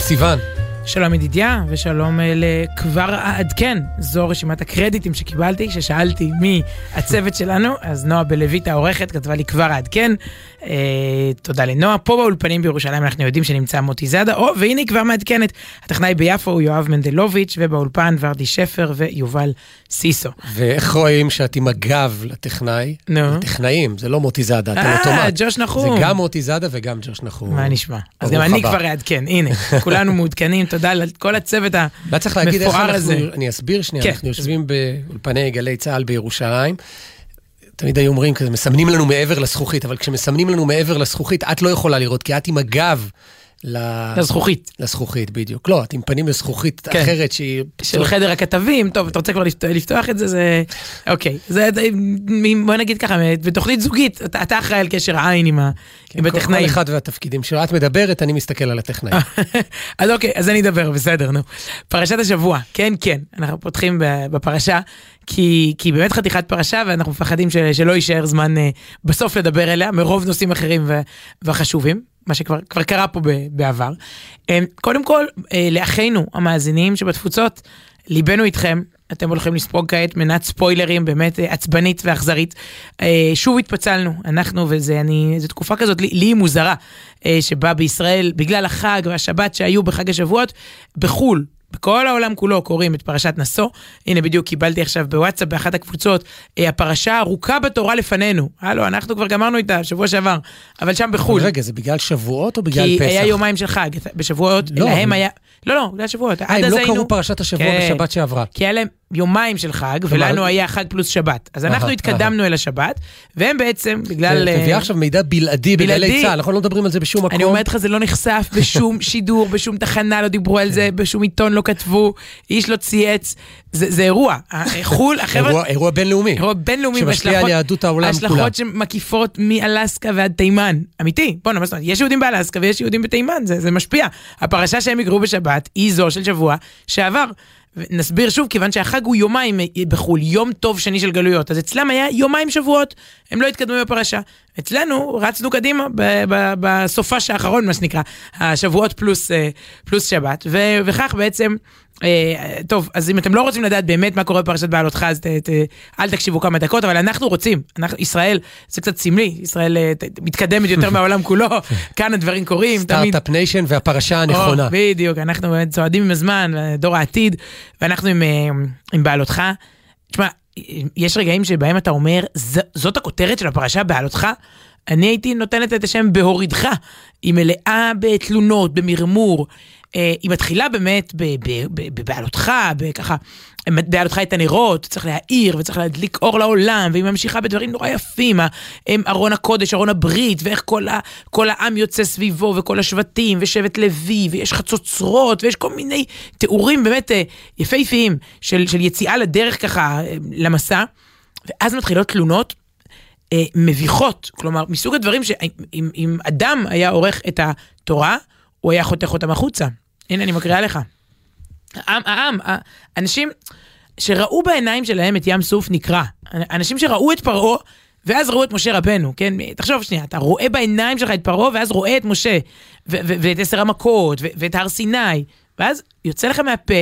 שלום סיון. שלום ידידיה, ושלום אה, לכבר אעדכן. זו רשימת הקרדיטים שקיבלתי, ששאלתי מי הצוות שלנו, אז נועה בלויט העורכת כתבה לי כבר אעדכן. אה, תודה לנועה. פה באולפנים בירושלים אנחנו יודעים שנמצא מוטי זאדה, או, והנה היא כבר מעדכנת. הטכנאי ביפו הוא יואב מנדלוביץ', ובאולפן ורדי שפר ויובל סיסו. ואיך רואים שאת עם הגב לטכנאי? נו. לטכנאים, זה לא מוטי זאדה, אתה אה, אוטומט. ג'וש נחום. זה גם מוטי זאדה וגם ג'וש נחום. מה נשמע? אז גם אני. כבר אעדכן, הנה, כולנו מעודכנים, תודה לכל הצוות לא צריך להגיד איך המפואר הזה. אנחנו, אני אסביר שנייה, כן. אנחנו יושבים באולפני גלי צה"ל בירושלים. תמיד היו אומרים כזה, מסמנים לנו מעבר לזכוכית, אבל כשמסמנים לנו מעבר לזכוכית, את לא יכולה לראות, כי את עם הגב לזכוכית. לזכוכית, בדיוק. לא, את עם פנים לזכוכית כן. אחרת שהיא... של חדר הכתבים, טוב, אתה רוצה כבר לפתוח, לפתוח את זה, זה... אוקיי, זה, בוא נגיד ככה, בתוכנית זוגית, אתה, אתה אחראי על קשר העין עם, ה, עם כן, כל- הטכנאים. כל אחד והתפקידים שלו. את מדברת, אני מסתכל על הטכנאים. אז אוקיי, אז אני אדבר, בסדר, נו. פרשת השבוע, כן, כן, אנחנו פותחים בפרשה, כי, כי באמת חתיכת פרשה, ואנחנו מפחדים של, שלא יישאר זמן אה, בסוף לדבר אליה, מרוב נושאים אחרים ו, וחשובים, מה שכבר כבר קרה פה בעבר. אה, קודם כל, אה, לאחינו המאזינים שבתפוצות, ליבנו איתכם. אתם הולכים לספוג כעת מנת ספוילרים באמת אה, עצבנית ואכזרית. אה, שוב התפצלנו, אנחנו וזה, אני, זו תקופה כזאת, לי, היא מוזרה, שבה בישראל, בגלל החג והשבת שהיו בחג השבועות, בחו"ל, בכל העולם כולו קוראים את פרשת נשוא. הנה בדיוק קיבלתי עכשיו בוואטסאפ באחת הקבוצות, אה, הפרשה הארוכה בתורה לפנינו. הלו, אנחנו כבר גמרנו איתה שבוע שעבר, אבל שם בחו"ל. רגע, זה בגלל שבועות או בגלל כי פסח? היה יומיים של חג, בשבועות, לא, להם היה... לא, לא, בגלל שבועות. אה, הם אז לא היינו- קראו פרשת השבוע כן. בשבת שעברה. כי היה להם יומיים של חג, ולנו היה חג פלוס שבת. אז אנחנו התקדמנו אל השבת, והם בעצם, בגלל... מביאה אה, עכשיו מידע בלעדי בגלי. צה"ל, אנחנו לא מדברים על זה בשום מקום. אני אומרת לך, זה לא נחשף בשום שידור, בשום תחנה לא דיברו על זה, בשום עיתון לא כתבו, איש לא צייץ. זה זה אירוע. חו"ל, החבר'ה... אירוע- בינלאומי. אירוע בינלאומי, שמשפיע על יהדות העולם כולה. השלכות שמקיפות מאלסקה ועד תימן. אמיתי, בוא'נה, מה זאת אומרת? יש יהודים באלסקה ויש יהודים בתימן, זה, זה משפיע. הפרשה שהם יקראו בשבת היא זו של שבוע שעבר. נסביר שוב, כיוון שהחג הוא יומיים בחו"ל, יום טוב שני של גלויות, אז אצלם היה יומיים שבועות, הם לא התקדמו בפרשה. אצלנו רצנו קדימה ב- ב- בסופש האחרון, מה שנקרא, השבועות פלוס, אה, פלוס שבת, ו- וכך בעצם, טוב, אז אם אתם לא רוצים לדעת באמת מה קורה בפרשת בעלותך, אז ת, ת, אל תקשיבו כמה דקות, אבל אנחנו רוצים, אנחנו, ישראל, זה קצת סמלי, ישראל אה, ת- מתקדמת יותר מהעולם כולו, כאן הדברים קורים. Start-Up Nation והפרשה הנכונה. או, בדיוק, אנחנו באמת צועדים עם הזמן, דור העתיד, ואנחנו עם, אה, עם בהעלותך. תשמע, יש רגעים שבהם אתה אומר, "ז- זאת הכותרת של הפרשה, בהעלותך? אני הייתי נותנת את השם בהורידך. היא מלאה בתלונות, במרמור. אה, היא מתחילה באמת בבהעלותך, בככה, בהעלותך את הנרות, צריך להאיר וצריך להדליק אור לעולם, והיא ממשיכה בדברים נורא יפים, ארון הקודש, ארון הברית, ואיך כל, ה, כל העם יוצא סביבו, וכל השבטים, ושבט לוי, ויש חצוצרות, ויש כל מיני תיאורים באמת אה, יפהפיים של, של יציאה לדרך ככה, אה, למסע, ואז מתחילות תלונות. אה, מביכות, כלומר, מסוג הדברים שאם אם אדם היה עורך את התורה, הוא היה חותך אותם החוצה. הנה, אני מקריאה לך. העם, העם, האנשים שראו בעיניים שלהם את ים סוף נקרע. אנשים שראו את פרעה, ואז ראו את משה רבנו, כן? תחשוב שנייה, אתה רואה בעיניים שלך את פרעה, ואז רואה את משה, ואת עשר המכות, ואת הר סיני, ואז יוצא לך מהפה,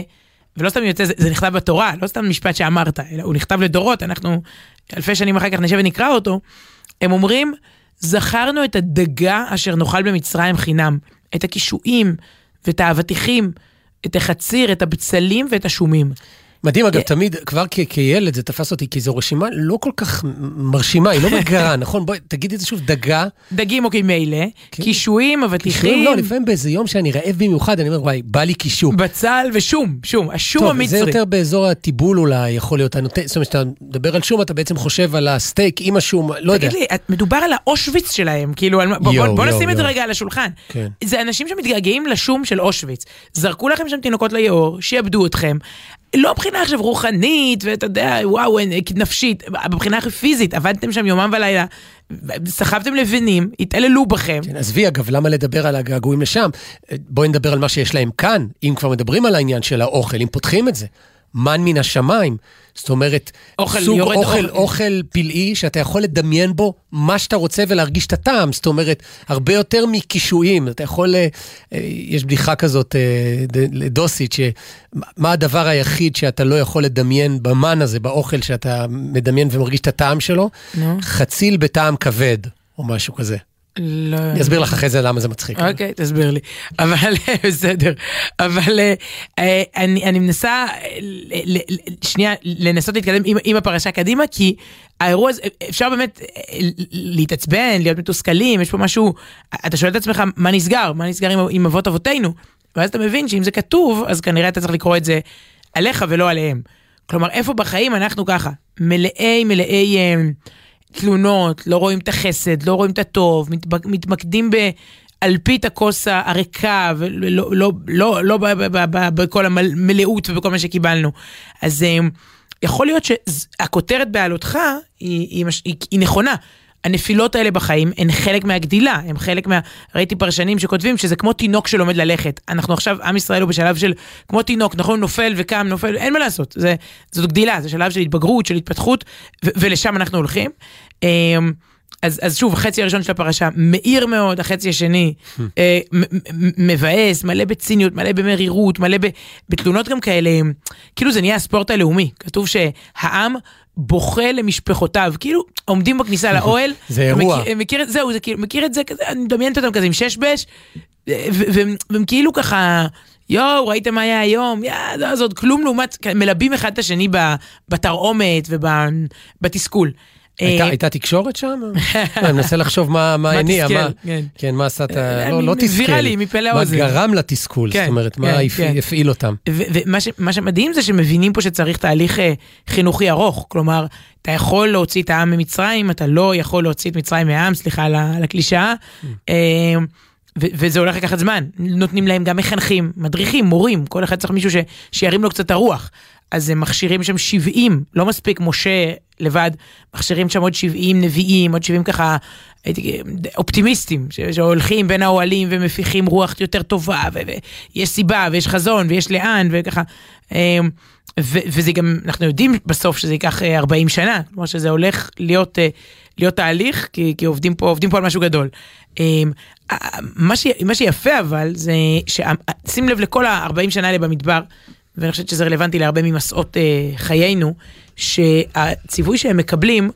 ולא סתם יוצא, זה, זה נכתב בתורה, לא סתם משפט שאמרת, אלא הוא נכתב לדורות, אנחנו אלפי שנים אחר כך נשב ונקרא אותו. הם אומרים, זכרנו את הדגה אשר נאכל במצרים חינם, את הקישואים ואת האבטיחים, את החציר, את הבצלים ואת השומים. מדהים, אגב, תמיד, כבר כ- כילד זה תפס אותי, כי זו רשימה לא כל כך מרשימה, היא לא מגרה, נכון? בואי, תגידי את זה שוב, דגה. דגים אוקיי מילא, כן. קישואים, קישואים, אבטיחים, לא, לפעמים באיזה יום שאני רעב במיוחד, אני אומר, וואי, בא לי קישור. בצל ושום, שום, השום טוב, המצרי. זה יותר באזור הטיבול אולי, יכול להיות. זאת אומרת, כשאתה מדבר על שום, אתה בעצם חושב על הסטייק עם השום, לא יודע. תגיד לי, מדובר על האושוויץ שלהם, כאילו, על בוא, נשים את זה. רגע על השולחן. כן. זה אנשים שמתגעגעים לשום של אושוויץ. זרקו לכם שם תינוקות ליאור, שיעבדו אתכם. לא מבחינה עכשיו רוחנית, ואתה יודע, וואו, אין- נפשית, מבחינה פיזית, עבדתם שם יומם ולילה, סחבתם לבנים, התעללו בכם. כן, עזבי, אגב, למה לדבר על הגעגועים לשם? בואי נדבר על מה שיש להם כאן, אם כבר מדברים על העניין של האוכל, אם פותחים את זה. מן מן השמיים. זאת אומרת, אוכל, סוג יורד אוכל, אוכל. אוכל פלאי שאתה יכול לדמיין בו מה שאתה רוצה ולהרגיש את הטעם. זאת אומרת, הרבה יותר מקישואים. אתה יכול, אה, אה, יש בדיחה כזאת אה, לדוסית, שמה הדבר היחיד שאתה לא יכול לדמיין במן הזה, באוכל שאתה מדמיין ומרגיש את הטעם שלו? נו. חציל בטעם כבד, או משהו כזה. לא... אני אסביר לך אחרי זה למה זה מצחיק. אוקיי, תסביר לי. אבל בסדר. אבל אה, אה, אני אני מנסה אה, שנייה לנסות להתקדם עם- עם הפרשה קדימה, כי האירוע הזה, אפשר באמת אה, להתעצבן, להיות מתוסכלים, יש פה משהו, אתה שואל את עצמך, מה נסגר? מה נסגר עם- עם אבות אבותינו? ואז אתה מבין שאם זה כתוב, אז כנראה אתה צריך לקרוא את זה עליך ולא עליהם. כלומר, איפה בחיים אנחנו ככה, מלאי מלאי אה, תלונות, לא רואים את החסד, לא רואים את הטוב, מתמקדים באלפית הכוס הריקה, ולא לא, לא, לא ב- בכל המלאות ובכל מה שקיבלנו. אז אה, יכול להיות שהכותרת בעלותך היא, היא, היא, היא נכונה. הנפילות האלה בחיים הן חלק מהגדילה, הם חלק מה... ראיתי פרשנים שכותבים שזה כמו תינוק שלומד ללכת. אנחנו עכשיו, עם ישראל הוא בשלב של כמו תינוק, נכון? נופל וקם, נופל, אין מה לעשות. זה, זאת גדילה, זה שלב של התבגרות, של התפתחות, ו- ולשם אנחנו הולכים. אמ, אז, אז שוב, החצי הראשון של הפרשה מאיר מאוד, החצי השני אה, מ- מ- מבאס, מלא בציניות, מלא במרירות, מלא ב- בתלונות גם כאלה, כאילו זה נהיה הספורט הלאומי. כתוב שהעם בוכה למשפחותיו, כאילו עומדים בכניסה לאוהל. זה אירוע. מכיר, מכיר זהו, זה כאילו, מכיר את זה כזה, אני מדמיינת אותם כזה עם שש בש, והם כאילו ככה, יואו, ראית מה היה היום? יא, זה עוד כלום לעומת, מלבים אחד את השני בתרעומת ובתסכול. הייתה- אה, הייתה תקשורת שם? אני מנסה לחשוב מה הניע, מה... כן. כן, מה עשה את ה... אה, לא, לא תסכל. ויראלי, מפה לאוזן. מה גרם לתסכול, כן, זאת אומרת, מה כן, הפ- כן. הפעיל אותם. ומה שמדהים זה שמבינים פה שצריך תהליך אה, חינוכי ארוך. כלומר, אתה יכול להוציא את העם ממצרים, אתה לא יכול להוציא את מצרים מהעם, סליחה על הקלישאה. אה, ו- וזה הולך לקחת זמן. נותנים להם גם מחנכים, מדריכים, מורים, כל אחד צריך מישהו ש- שירים לו קצת הרוח. אז הם מכשירים שם 70, לא מספיק משה לבד, מכשירים שם עוד 70 נביאים, עוד 70 ככה, הייתי, אופטימיסטים, שהולכים בין האוהלים ומפיחים רוח יותר טובה, ויש סיבה, ויש חזון, ויש לאן, וככה. אמ, וזה גם, אנחנו יודעים בסוף שזה ייקח אה, 40 שנה, כלומר שזה הולך להיות, אה, להיות תהליך, כי, כי עובדים, פה, עובדים פה על משהו גדול. אמ, מה, ש, מה שיפה אבל, זה, שים לב לכל ה-40 שנה האלה במדבר, ואני חושבת שזה רלוונטי להרבה ממסעות אה, חיינו, שהציווי שהם מקבלים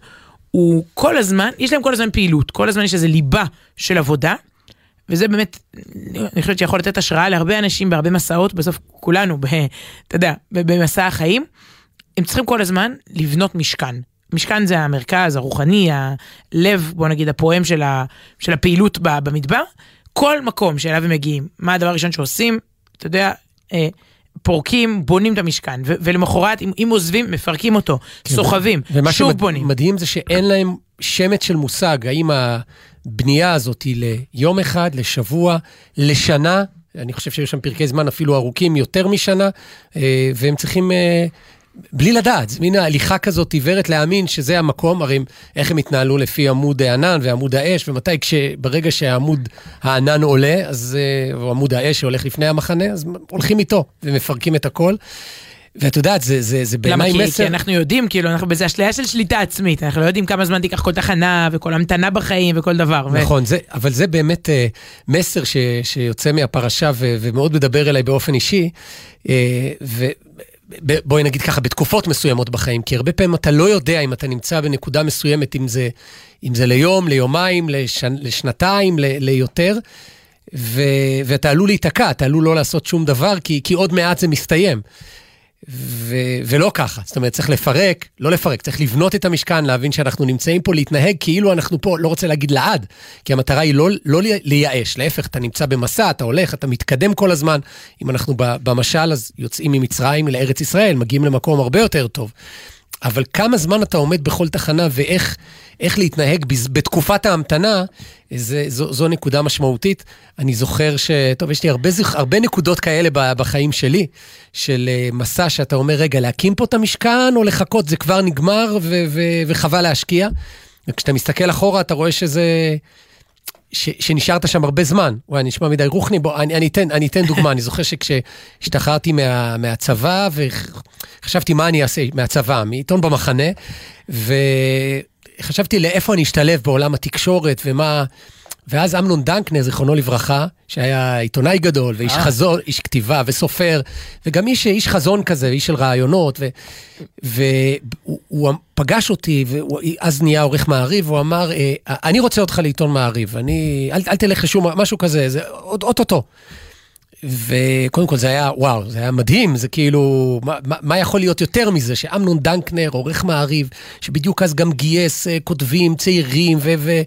הוא כל הזמן, יש להם כל הזמן פעילות, כל הזמן יש איזה ליבה של עבודה, וזה באמת, אני חושבת שיכול לתת השראה להרבה אנשים בהרבה מסעות, בסוף כולנו, ב, אתה יודע, במסע החיים, הם צריכים כל הזמן לבנות משכן. משכן זה המרכז הרוחני, הלב, בוא נגיד, הפועם של, ה, של הפעילות במדבר. כל מקום שאליו הם מגיעים, מה הדבר הראשון שעושים? אתה יודע, אה, פורקים, בונים את המשכן, ו- ולמחרת, אם, אם עוזבים, מפרקים אותו, סוחבים, ומה שוב בונים. שמדהים זה שאין להם שמץ של מושג, האם הבנייה הזאת היא ליום אחד, לשבוע, לשנה, אני חושב שהיו שם פרקי זמן אפילו ארוכים יותר משנה, אה, והם צריכים, אה, בלי לדעת, זה מין הליכה כזאת עיוורת להאמין שזה המקום, הרי איך הם התנהלו לפי עמוד הענן ועמוד האש, ומתי, כש, ברגע שהעמוד הענן עולה, אז, אה, או עמוד האש שהולך לפני המחנה, אז הולכים איתו ומפרקים את הכל. ואת יודעת, זה, זה, זה? בעיניי מסר... כי אנחנו יודעים, כאילו, אנחנו באיזה אשליה של שליטה עצמית, אנחנו לא יודעים כמה זמן תיקח כל תחנה וכל המתנה בחיים וכל דבר. ו- נכון, זה, אבל זה באמת אה, מסר ש, שיוצא מהפרשה ו, ומאוד מדבר אליי באופן אישי. אה, ובואי נגיד ככה, בתקופות מסוימות בחיים, כי הרבה פעמים אתה לא יודע אם אתה נמצא בנקודה מסוימת, אם זה, אם זה ליום, ליומיים, לשנ, לשנתיים, ל, ליותר, ו, ואתה עלול להיתקע, אתה עלול לא לעשות שום דבר, כי, כי עוד מעט זה מסתיים. ו- ולא ככה, זאת אומרת, צריך לפרק, לא לפרק, צריך לבנות את המשכן, להבין שאנחנו נמצאים פה, להתנהג כאילו אנחנו פה, לא רוצה להגיד לעד, כי המטרה היא לא, לא לייאש, להפך, אתה נמצא במסע, אתה הולך, אתה מתקדם כל הזמן. אם אנחנו במשל, אז יוצאים ממצרים לארץ ישראל, מגיעים למקום הרבה יותר טוב. אבל כמה זמן אתה עומד בכל תחנה ואיך איך להתנהג בז- בתקופת ההמתנה, זה, זו, זו נקודה משמעותית. אני זוכר ש... טוב, יש לי הרבה, הרבה נקודות כאלה בחיים שלי, של אה, מסע שאתה אומר, רגע, להקים פה את המשכן או לחכות, זה כבר נגמר ו- ו- וחבל להשקיע. וכשאתה מסתכל אחורה, אתה רואה שזה... ש, שנשארת שם הרבה זמן. וואי, נשמע מדי רוחני, בוא, אני, אני, אתן, אני אתן דוגמה. אני זוכר שכשהשתחררתי מה, מהצבא, ואחרי חשבתי מה אני אעשה מהצבא, מעיתון במחנה, וחשבתי לאיפה אני אשתלב בעולם התקשורת ומה... ואז אמנון דנקנר, זיכרונו לברכה, שהיה עיתונאי גדול, ואיש אה. חזון, איש כתיבה וסופר, וגם איש, איש חזון כזה, איש של רעיונות, והוא הוא פגש אותי, ואז נהיה עורך מעריב, הוא אמר, "אה, אני רוצה אותך לעיתון מעריב, אני, אל, אל תלך לשום, משהו כזה, זה אוטוטו. וקודם כל זה היה, וואו, זה היה מדהים, זה כאילו, מה, מה- יכול להיות יותר מזה, שאמנון דנקנר, עורך מעריב, שבדיוק אז גם גייס אה, כותבים צעירים, ו... ו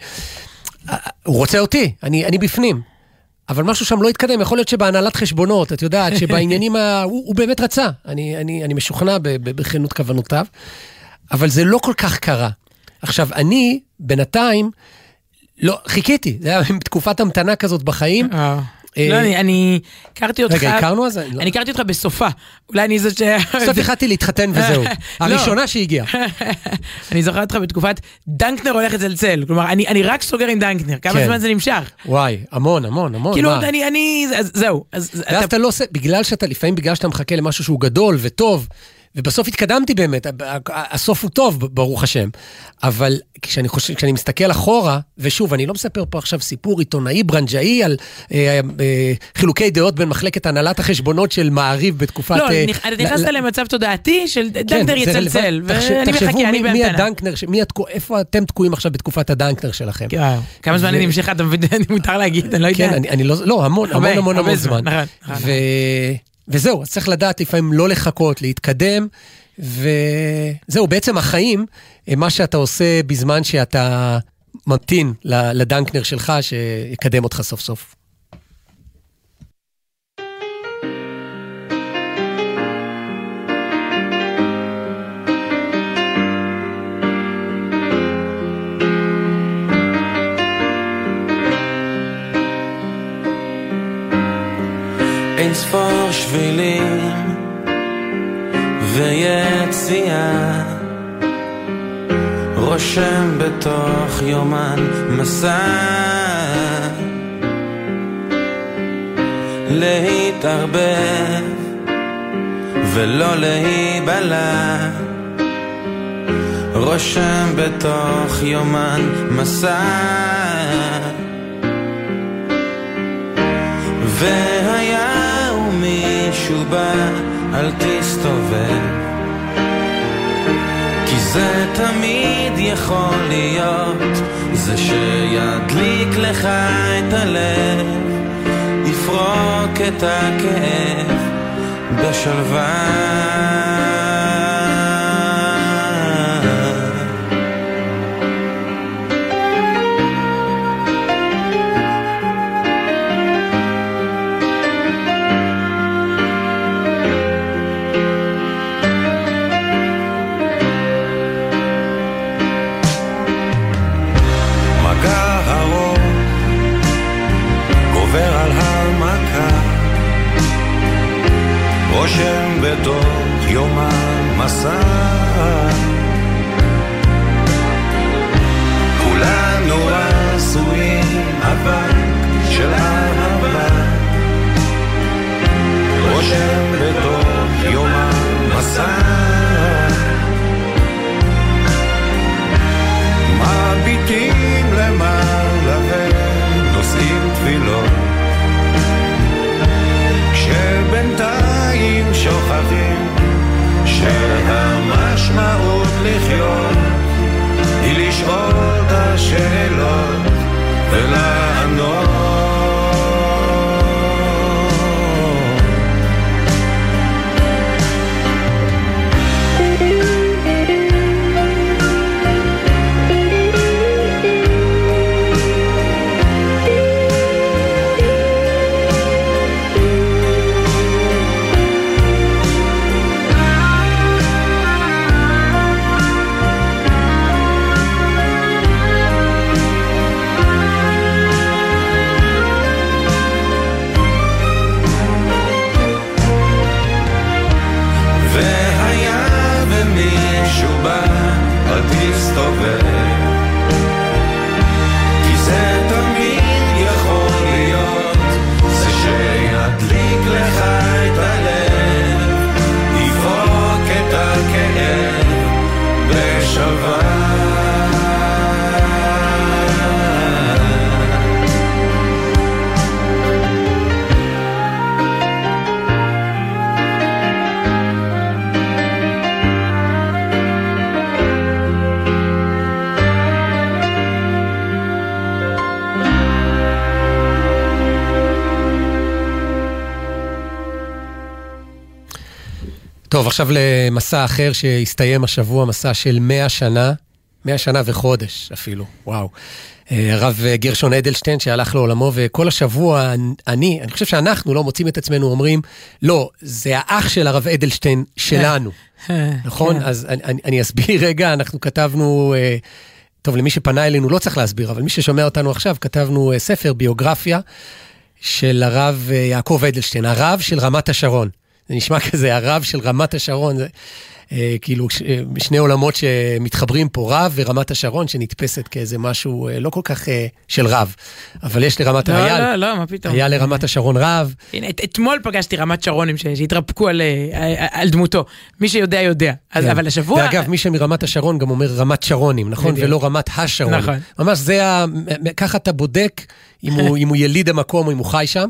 הוא רוצה אותי, אני, אני בפנים. אבל משהו שם לא התקדם, יכול להיות שבהנהלת חשבונות, את יודעת, שבעניינים ה... הוא, הוא באמת רצה, אני, אני, אני משוכנע בכנות כוונותיו, אבל זה לא כל כך קרה. עכשיו, אני, בינתיים, לא, חיכיתי, זה היה תקופת המתנה כזאת בחיים. אה. לא, אני- הכרתי אותך... רגע, הכרנו אז? לא. אני הכרתי אותך בסופה. אולי אני זאת ש... בסוף החלטתי להתחתן וזהו. לא. הראשונה שהגיעה. אני זוכר אותך בתקופת דנקנר הולך לצלצל. כלומר, אני רק סוגר עם דנקנר. כמה כן. זמן זה נמשך? וואי, המון, המון, המון. כאילו? אני, זהו. אז ואז אתה לא עושה, בגלל שאתה, לפעמים בגלל שאתה מחכה למשהו שהוא גדול וטוב, ובסוף התקדמתי באמת, הסוף הוא טוב, ברוך השם. אבל כשאני חושב, כשאני מסתכל אחורה, ושוב, אני לא מספר פה עכשיו סיפור עיתונאי ברנג'אי על אה, אה, חילוקי דעות בין מחלקת הנהלת החשבונות של מעריב בתקופת... לא, אה, נכנסת למצב תודעתי של כן, דנקנר זה יצלצל, ואני תחשבו מחכה, אני בהמתנה. הדנקנר, ש- מי התקו- איפה אתם תקועים עכשיו בתקופת הדנקנר שלכם? וואו, כמה זמן היא נמשכה, אתה מבין, אני מותר להגיד, אני לא יודע. כן, אני, אני לא, לא, המון, המון, המון, הרבה המון זמן, וזהו, אז צריך לדעת לפעמים לא לחכות, להתקדם, וזהו, בעצם החיים, מה שאתה עושה בזמן שאתה ממתין לדנקנר שלך, שיקדם אותך סוף סוף. שבילים ויציאה. רושם בתוך יומן מסע. להתערבב ולא להיבלע. רושם בתוך יומן מסע. והיה ומישהו בא, אל תסתובב. כי זה תמיד יכול להיות, זה שידליק לך את הלב, יפרוק את הכאב בשלווה. יומן מסע כולנו עשויים אבק של אהבה. רושם בתוך טוב, עכשיו למסע אחר שהסתיים השבוע, מסע של 100 שנה, 100 שנה וחודש אפילו, וואו. אה, הרב גרשון אדלשטיין שהלך לעולמו, וכל השבוע אני, אני חושב שאנחנו לא מוצאים את עצמנו אומרים, לא, זה האח של הרב אדלשטיין שלנו, נכון? כן. אז אני, אני, אסביר רגע, אנחנו כתבנו, אה, טוב, למי שפנה אלינו לא צריך להסביר, אבל מי ששומע אותנו עכשיו, כתבנו אה, ספר, ביוגרפיה, של הרב אה, יעקב אדלשטיין, הרב של רמת השרון. זה נשמע כזה, הרב של רמת השרון, זה אה, כאילו ש, אה, שני עולמות שמתחברים פה, רב ורמת השרון, שנתפסת כאיזה משהו אה, לא כל כך אה, של רב, אבל יש לרמת, לא, היה, לא, לא, מה פתאום. היה לרמת השרון רב, הנה, את, אתמול פגשתי רמת שרונים שהתרפקו על, אה, על דמותו. מי שיודע, יודע. אז, כן. אבל השבוע... ואגב, מי שמרמת השרון גם אומר רמת שרונים, נכון? בדיוק. ולא רמת השרון. נכון. ממש זה ה... ככה אתה בודק אם הוא, אם הוא יליד המקום או אם הוא חי שם.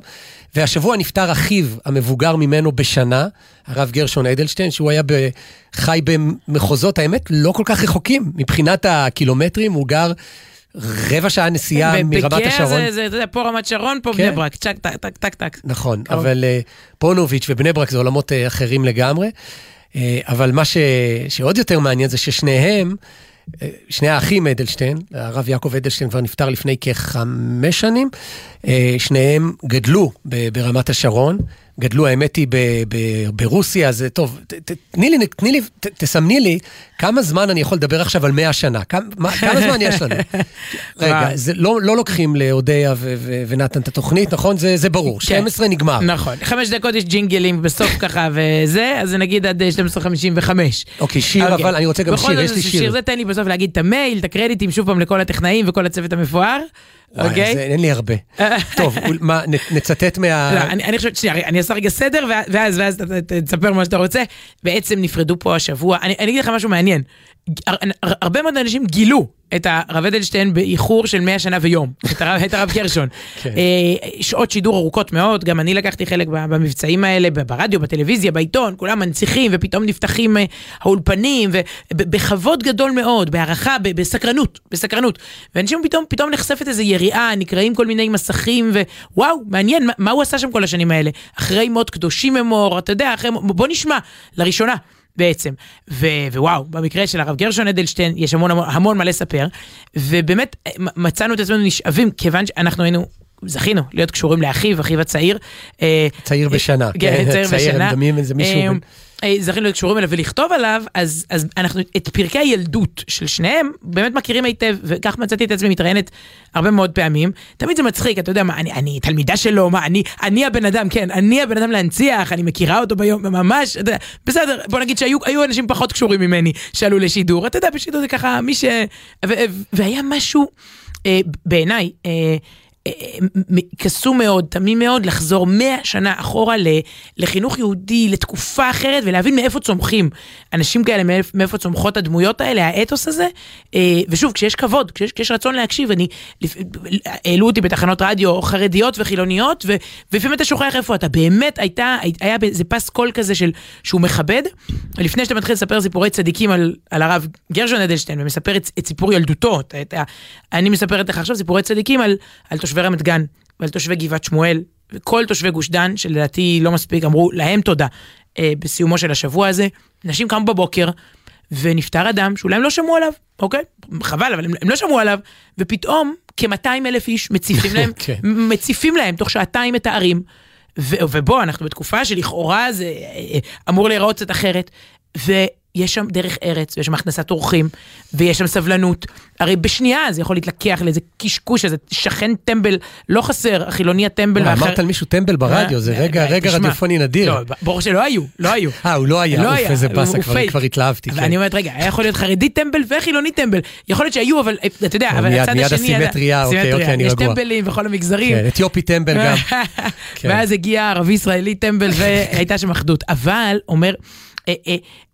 והשבוע נפטר אחיו המבוגר ממנו בשנה, הרב גרשון אדלשטיין, שהוא היה ב... חי במחוזות, האמת, לא כל כך רחוקים. מבחינת הקילומטרים, הוא גר רבע שעה נסיעה מרמת בגאה השרון. זה, זה, אתה יודע, פה רמת שרון, פה כן. בני ברק, צ'ק, טק, טק, טק, טק. נכון, קרוב. אבל אה, פוניבז' ובני ברק זה עולמות אה, אחרים לגמרי. אה, אבל מה ש... שעוד יותר מעניין זה ששניהם, שני האחים אדלשטיין, הרב יעקב אדלשטיין כבר נפטר לפני כחמש שנים, אה, שניהם גדלו ברמת השרון. גדלו, האמת היא, ברוסיה, אז טוב, תני לי, תני לי, תסמני לי כמה זמן אני יכול לדבר עכשיו על 100 שנה. כמה, מה- כמה זמן יש לנו? רגע. זה לא, לא לוקחים לאודיה ו- ו- ונתן את התוכנית, נכון? זה, זה ברור. כן. 12 נגמר. נכון. חמש דקות יש ג'ינגלים בסוף ככה וזה, אז נגיד עד אה, 12:55. אוקיי, שיר, אוקיי. אבל אני רוצה גם שיר, יש לי זה שיר. זה תן לי בסוף להגיד את המייל, את הקרדיטים, שוב פעם לכל הטכנאים וכל הצוות המפואר. אוקיי? אז אין לי הרבה. טוב, מה, נצטט מה... לא, אני, אני חושבת, שנייה, אני אעשה רגע סדר, ואז, ואז, ואז תספר מה שאתה רוצה. בעצם נפרדו פה השבוע, אני, אני אגיד לך משהו מעניין. הר, הרבה מאוד אנשים גילו את הרב אדלשטיין באיחור של 100 שנה ויום, את הרב, את הרב גרשון. כן. אה, שעות שידור ארוכות מאוד, גם אני לקחתי חלק במבצעים האלה, ברדיו, בטלוויזיה, בעיתון, כולם מנציחים, ופתאום נפתחים אה, האולפנים, ובכבוד גדול מאוד, בהערכה, בסקרנות, בסקרנות. ואנשים פתאום, פתאום נחשפת איזו יריעה, נקראים כל מיני מסכים, ווואו, מעניין, מה, מה הוא עשה שם כל השנים האלה? אחרי מות קדושים אמור, אתה יודע, אחרי, בוא נשמע, לראשונה. בעצם, ו- ווואו, במקרה של הרב גרשון אדלשטיין יש המון המון, המון מה לספר, ובאמת מצאנו את עצמנו נשאבים, כיוון שאנחנו היינו, זכינו להיות קשורים לאחיו, אחיו הצעיר. אה, צעיר בשנה. כן, צעיר בשנה. הם דמים איזה מישהו... אה, אה, זכינו להיות קשורים אליו ולכתוב עליו, אז, אז אנחנו את פרקי הילדות של שניהם באמת מכירים היטב, וכך מצאתי את עצמי מתראיינת הרבה מאוד פעמים. תמיד זה מצחיק, אתה יודע מה, אני, אני תלמידה שלו, מה, אני, אני הבן אדם, כן, אני הבן אדם להנציח, אני מכירה אותו ביום, ממש, אתה יודע, בסדר, בוא נגיד שהיו היו אנשים פחות קשורים ממני שעלו לשידור, אתה יודע, בשידור זה ככה, מי ש... ו, ו, והיה משהו, אה, בעיניי, אה, אה, קסום מאוד, תמים מאוד, לחזור מאה שנה אחורה לחינוך יהודי, לתקופה אחרת, ולהבין מאיפה צומחים אנשים כאלה, מאיפ- מאיפה צומחות הדמויות האלה, האתוס הזה. אה, ושוב, כשיש כבוד, כשיש, כשיש רצון להקשיב, אני, העלו אותי בתחנות רדיו חרדיות וחילוניות, ולפעמים אתה שוכח איפה אתה. באמת הייתה, היה איזה פס קול כזה של, שהוא מכבד. לפני שאתה מתחיל לספר סיפורי צדיקים על, על הרב גרשון אדלשטיין, ומספר את, את סיפור ילדותו, את, את, אני מספרת לך עכשיו סיפורי צדיקים על, על תושבי רמת גן, ועל תושבי גבעת שמואל, וכל תושבי גוש דן, שלדעתי לא מספיק, אמרו להם תודה אה, בסיומו של השבוע הזה. אנשים קמו בבוקר, ונפטר אדם שאולי הם לא שמעו עליו, אוקיי? חבל, אבל הם, הם לא שמעו עליו, ופתאום כ-200 אלף איש מציפים להם, כן. מציפים להם תוך שעתיים את הערים. ו- ובוא, אנחנו בתקופה שלכאורה זה אה, אמור להיראות קצת אחרת, ויש שם דרך ארץ, ויש שם הכנסת אורחים, ויש שם סבלנות. הרי בשנייה זה יכול להתלקח לאיזה קשקוש, איזה שכן טמבל, לא חסר, החילוני הטמבל. והאחר- אמרת על מישהו טמבל ברדיו, זה אה, רגע, אה, רגע רדיופוני נדיר. לא, ברור שלא היו, לא היו. אה, הוא לא היה, לא אוף, איזה באסה, כבר- התלהבתי. אבל כן. אומרת, רגע, היה יכול להיות חרדי טמבל וחילוני טמבל. יכול להיות שהיו, אבל אה, אתה יודע, אבל מיד- הצד מיד השני... הסימטריה, אוקיי. אוקיי, אני יש רגוע. טמבלים בכל המגזרים. כן, אתיופי טמבל גם. כן. ואז הגיע ערבי ישראלי טמבל והייתה שם אחדות. אבל, אומר,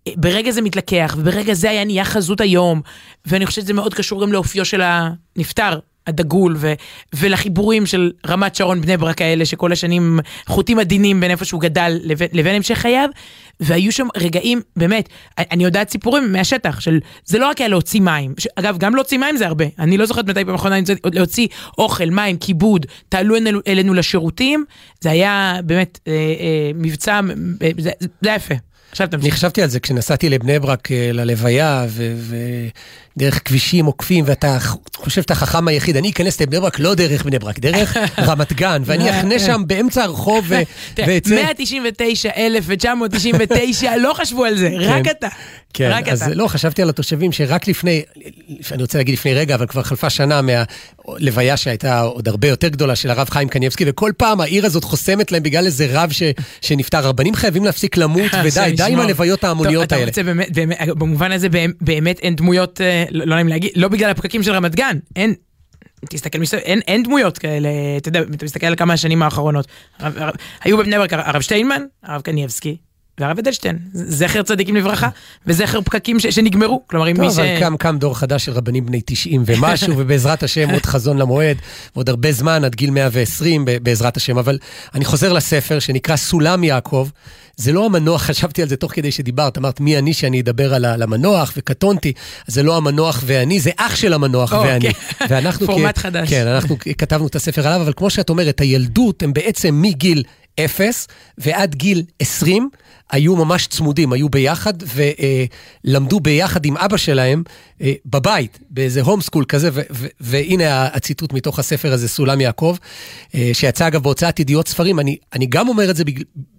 ברגע זה מתלקח, וברגע זה היה נהיה חזות היום, ואני חושבת שזה מאוד קשור גם לאופיו של הנפטר. הדגול ו- ולחיבורים של רמת שרון בני ברק האלה שכל השנים חוטים עדינים בין איפה שהוא גדל לבין, לבין המשך חייו והיו שם רגעים באמת אני יודעת סיפורים מהשטח של זה לא רק היה להוציא מים ש- אגב גם להוציא מים זה הרבה אני לא זוכרת מתי אחרונה אני יוצאת- להוציא אוכל מים כיבוד תעלו אלינו, אלינו לשירותים זה היה באמת אה, אה, מבצע אה, זה, זה היה יפה. עכשיו אני תמשיך. חשבתי על זה כשנסעתי לבני ברק אה, ללוויה, ודרך כבישים עוקפים, ואתה חושב שאתה החכם היחיד. אני אכנס לבני ברק לא דרך בני ברק, דרך רמת גן, ואני אחנה שם באמצע הרחוב ואצא... 199,999, לא חשבו על זה, רק אתה. כן, רק אז אתה. לא, חשבתי על התושבים שרק לפני, אני רוצה להגיד לפני רגע, אבל כבר חלפה שנה מהלוויה שהייתה עוד הרבה יותר גדולה של הרב חיים קניבסקי, וכל פעם העיר הזאת חוסמת להם בגלל איזה רב ש, שנפטר. רבנים חייבים להפסיק למות, ודי, די עם. הלוויות ההמוניות האלה. אתה רוצה באמת, במובן הזה באמת- באמת אין דמויות, אה, לא לא נעים להגיד, לא בגלל הפקקים של רמת גן, אין. תסתכל מסביב, אין, אין דמויות כאלה, אתה יודע, אתה מסתכל על כמה השנים האחרונות. הרב, הרב, היו בבני ברק הרב שטיינמן, הרב קניבסקי, והרב אדלשטיין, זכר צדיקים לברכה, וזכר פקקים ש, שנגמרו. כלומר, אם טוב, מי ש... אבל קם, קם דור חדש של רבנים בני 90 ומשהו, ובעזרת השם עוד חזון למועד, ועוד הרבה זמן, עד גיל 120 ב- בעזרת השם. אבל אני חוזר לספר שנקרא סולם יעקב. זה לא המנוח, חשבתי על זה תוך כדי שדיברת, אמרת מי אני שאני אדבר על המנוח, וקטונתי, זה לא המנוח ואני, זה אח של המנוח או, ואני. כן. ואנחנו פורמט חדש. כן, אנחנו כתבנו את הספר עליו, אבל כמו שאת אומרת, הילדות הם בעצם מגיל אפס ועד גיל 20 היו ממש צמודים, היו ביחד ולמדו ביחד עם אבא שלהם אה, בבית, באיזה הום סקול כזה, ו- ו- והנה הציטוט מתוך הספר הזה, סולם יעקב, אה, שיצא אגב בהוצאת ידיעות ספרים. אני, אני גם אומר את זה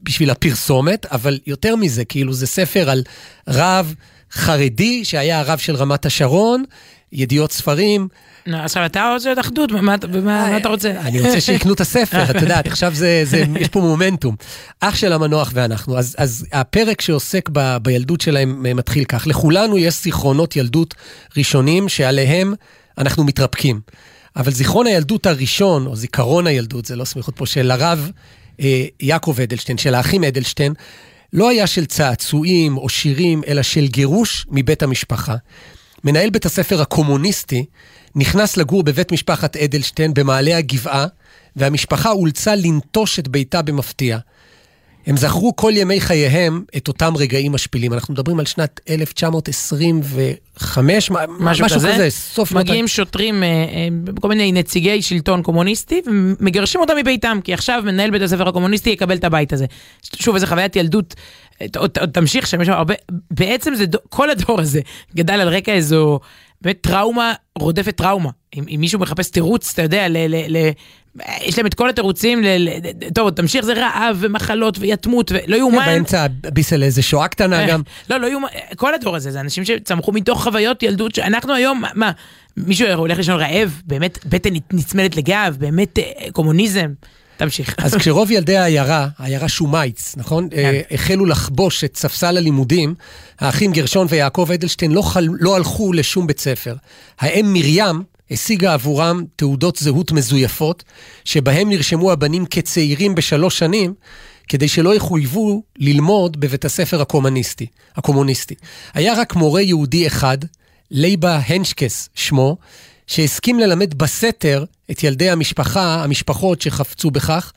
בשביל הפרסומת, אבל יותר מזה, כאילו זה ספר על רב חרדי שהיה הרב של רמת השרון, ידיעות ספרים. עכשיו אתה רוצה להיות אחדות, מה, אתה רוצה? אני רוצה שיקנו את הספר, את יודעת, עכשיו זה, יש פה מומנטום. אח של המנוח ואנחנו. אז, הפרק שעוסק בילדות שלהם אה, מתחיל כך. לכולנו יש זיכרונות ילדות ראשונים שעליהם אנחנו מתרפקים. אבל זיכרון הילדות הראשון, או זיכרון הילדות, זה לא סמיכות פה, של הרב אה, יעקב אדלשטיין, של האחים אדלשטיין, לא היה של צעצועים או שירים, אלא של גירוש מבית המשפחה. מנהל בית הספר הקומוניסטי נכנס לגור בבית משפחת אדלשטיין במעלה הגבעה, והמשפחה אולצה לנטוש את ביתה במפתיע. הם זכרו כל ימי חייהם את אותם רגעים משפילים. אנחנו מדברים על שנת 1925, מה- משהו כזה, סוף מגיעים שוטרים, אה, אה, כל מיני נציגי שלטון קומוניסטי, ומגרשים אותם מביתם, כי עכשיו מנהל בית הספר הקומוניסטי יקבל את הבית הזה. שוב, איזה חוויית ילדות, עוד עוד תמשיך שם, יש שם הרבה, בעצם זה, כל הדור הזה גדל על רקע איזו, באמת טראומה רודפת טראומה. אם, אם מישהו מחפש תירוץ, אתה יודע, ל, ל, ל, יש להם את כל התירוצים, ל, טוב, תמשיך, זה רעב ומחלות ויתמות, ולא יאומן. באמצע ביס על איזה שואה קטנה גם. לא, לא יאומן, כל הדור הזה, זה אנשים שצמחו מתוך חוויות ילדות, שאנחנו היום, מה- מישהו הולך לישון רעב? באמת בטן נצמדת לגב? באמת אה, קומוניזם? תמשיך. אז כשרוב ילדי העיירה, העיירה שומייץ, נכון? אה, החלו לחבוש את ספסל הלימודים, האחים גרשון ויעקב אדלשטיין לא, חל, לא הלכו לשום בית ספר. האם מרים השיגה עבורם תעודות זהות מזויפות, שבהם נרשמו הבנים כצעירים בשלוש שנים, כדי שלא יחויבו ללמוד בבית הספר הקומוניסטי. הקומוניסטי. היה רק מורה יהודי אחד, לייבה הנשקס שמו, שהסכים ללמד בסתר את ילדי המשפחה, המשפחות שחפצו בכך.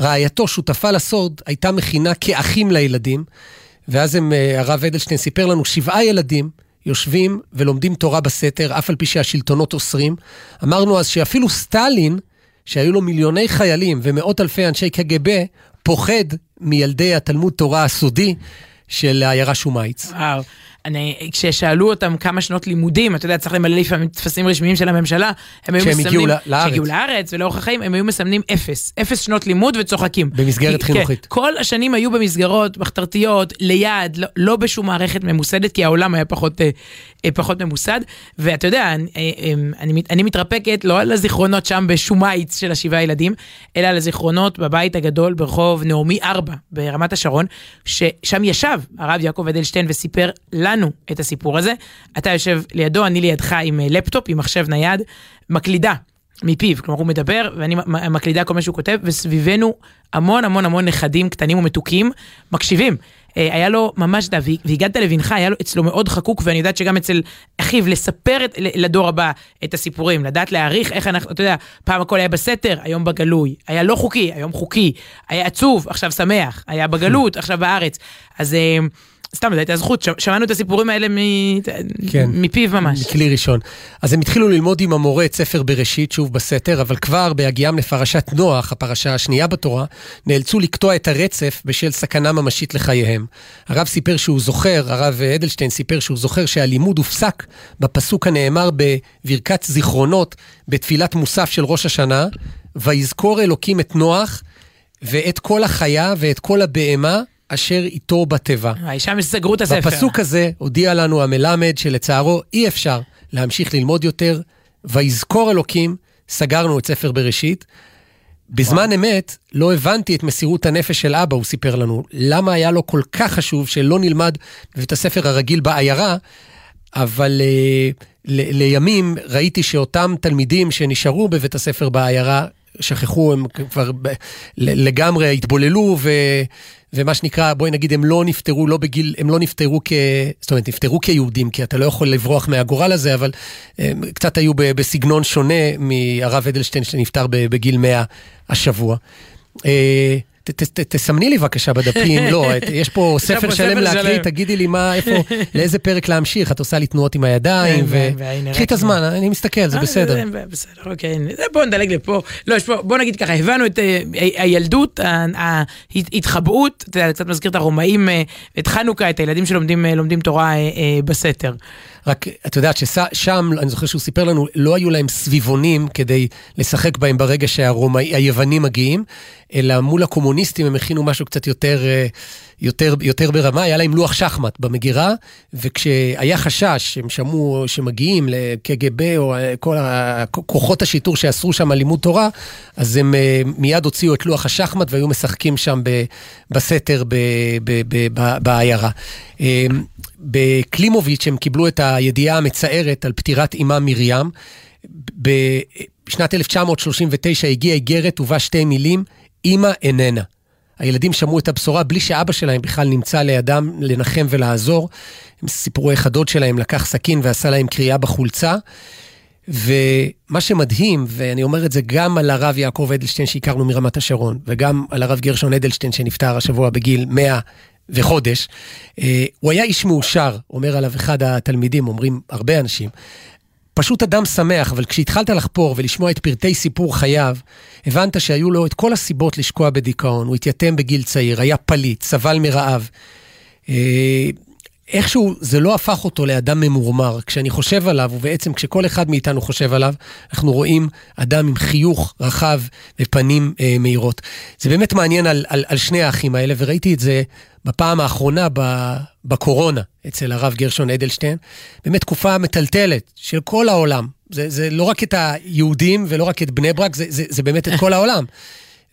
רעייתו, שותפה לסוד, הייתה מכינה כאחים לילדים, ואז הם, אה, הרב אדלשטיין סיפר לנו, שבעה ילדים יושבים ולומדים תורה בסתר, אף על פי שהשלטונות אוסרים. אמרנו אז שאפילו סטלין, שהיו לו מיליוני חיילים ומאות אלפי אנשי קג"ב, פוחד מילדי התלמוד תורה הסודי של העיירה שומייץ. וואו. אני, כששאלו אותם כמה שנות לימודים, אתה יודע, צריך למלא לפעמים טפסים רשמיים של הממשלה, הם היו מסמנים, הגיעו לארץ. כשהגיעו לארץ ולאורך החיים, הם היו מסמנים אפס, אפס שנות לימוד וצוחקים. במסגרת כי- חינוכית. כן, כל השנים היו במסגרות מחתרתיות, ליד, לא, לא בשום מערכת ממוסדת, כי העולם היה פחות, אה, אה, פחות ממוסד. ואתה יודע, אני, אה, אה, אני, אני מתרפקת לא על הזיכרונות שם בשומייץ של השבעה ילדים, אלא על הזיכרונות בבית הגדול ברחוב נעמי 4 ברמת השרון, ששם ישב הרב יעקב אדלשטיין וסיפר לנו את הסיפור הזה. אתה יושב לידו, אני לידך עם אה, לפטופ, עם מחשב נייד, מקלידה. מפיו, כלומר הוא מדבר ואני מקלידה כל מה שהוא כותב וסביבנו המון המון המון נכדים קטנים ומתוקים מקשיבים. אה, היה לו ממש, והגעת לבנך, היה לו אצלו מאוד חקוק ואני יודעת שגם אצל אחיו לספר את, לדור הבא את הסיפורים, לדעת להעריך איך אנחנו, אתה יודע, פעם הכל היה בסתר, היום בגלוי, היה לא חוקי, היום חוקי, היה עצוב, עכשיו שמח, היה בגלות, עכשיו בארץ. אז... סתם, זו הייתה זכות, שמענו את הסיפורים האלה מ- כן. מפיו ממש. מכלי ראשון. אז הם התחילו ללמוד עם המורה את ספר בראשית, שוב בסתר, אבל כבר בהגיעם לפרשת נוח, הפרשה השנייה בתורה, נאלצו לקטוע את הרצף בשל סכנה ממשית לחייהם. הרב סיפר שהוא זוכר, הרב אדלשטיין סיפר שהוא זוכר שהלימוד הופסק בפסוק הנאמר בברכת זיכרונות, בתפילת מוסף של ראש השנה, ויזכור אלוקים את נוח ואת כל החיה ואת כל הבהמה אשר איתו בתיבה. שם סגרו את הספר. בפסוק הזה הודיע לנו המלמד שלצערו אי אפשר להמשיך ללמוד יותר, ויזכור אלוקים, סגרנו את ספר בראשית. בזמן אמת לא הבנתי את מסירות הנפש של אבא, הוא סיפר לנו. למה היה לו כל כך חשוב שלא נלמד בבית הספר הרגיל בעיירה, אבל אה, ל- לימים ראיתי שאותם תלמידים שנשארו בבית הספר בעיירה, שכחו, הם כבר ב- לגמרי התבוללו, ו... ומה שנקרא, בואי נגיד, הם לא נפטרו, לא בגיל, הם לא נפטרו כ... זאת אומרת, נפטרו כיהודים, כי אתה לא יכול לברוח מהגורל הזה, אבל הם קצת היו בסגנון שונה מהרב אדלשטיין שנפטר בגיל 100 השבוע. ת- ת- ת- תסמני לי בבקשה בדפים, לא, את- יש פה ספר שלם להקריא. תגידי לי מה, איפה, לאיזה פרק להמשיך, את עושה לי תנועות עם הידיים, כן, ו... קחי את הזמן, אני מסתכל, זה אה, בסדר. בסדר, אוקיי. בואו נדלג לפה. לא, יש פה, בואו נגיד ככה, הבנו את אה, הילדות, ההתחבאות, אתה יודע, קצת מזכיר את הרומאים, אה, את חנוכה, את הילדים שלומדים לומדים תורה בסתר. רק, את יודעת ששם, אני זוכר שהוא סיפר לנו, לא היו להם סביבונים כדי לשחק בהם ברגע שהיוונים מגיעים, אלא מול הקומוניסטים הם הכינו משהו קצת יותר, אה, יותר, יותר ברמה, היה להם לוח שחמט במגירה, וכשהיה חשש שהם שמעו שמגיעים לקג"ב או אה, כל כוחות השיטור שאסרו שם לימוד תורה, אז הם אה, מיד הוציאו את לוח השחמט והיו משחקים שם בסתר בעיירה. בקלימוביץ' הם קיבלו את הידיעה המצערת על פטירת אימה מרים. בשנת 1939 הגיעה איגרת ובה שתי מילים, אימא איננה. הילדים שמעו את הבשורה בלי שאבא שלהם בכלל נמצא לידם לנחם ולעזור. הם סיפרו איך הדוד שלהם לקח סכין ועשה להם קריאה בחולצה. ומה שמדהים, ואני אומר את זה גם על הרב יעקב אדלשטיין שהכרנו מרמת השרון, וגם על הרב גרשון אדלשטיין שנפטר השבוע בגיל 100 וחודש, אה, הוא היה איש מאושר, אומר עליו אחד התלמידים, אומרים הרבה אנשים. פשוט אדם שמח, אבל כשהתחלת לחפור ולשמוע את פרטי סיפור חייו, הבנת שהיו לו את כל הסיבות לשקוע בדיכאון. הוא התייתם בגיל צעיר, היה פליט, סבל מרעב. איכשהו זה לא הפך אותו לאדם ממורמר. כשאני חושב עליו, ובעצם כשכל אחד מאיתנו חושב עליו, אנחנו רואים אדם עם חיוך רחב ופנים אה, מהירות. זה באמת מעניין על, על, על שני האחים האלה, וראיתי את זה בפעם האחרונה בקורונה, אצל הרב גרשון אדלשטיין. באמת תקופה מטלטלת של כל העולם. זה, זה לא רק את היהודים ולא רק את בני ברק, זה, זה, זה באמת את כל העולם.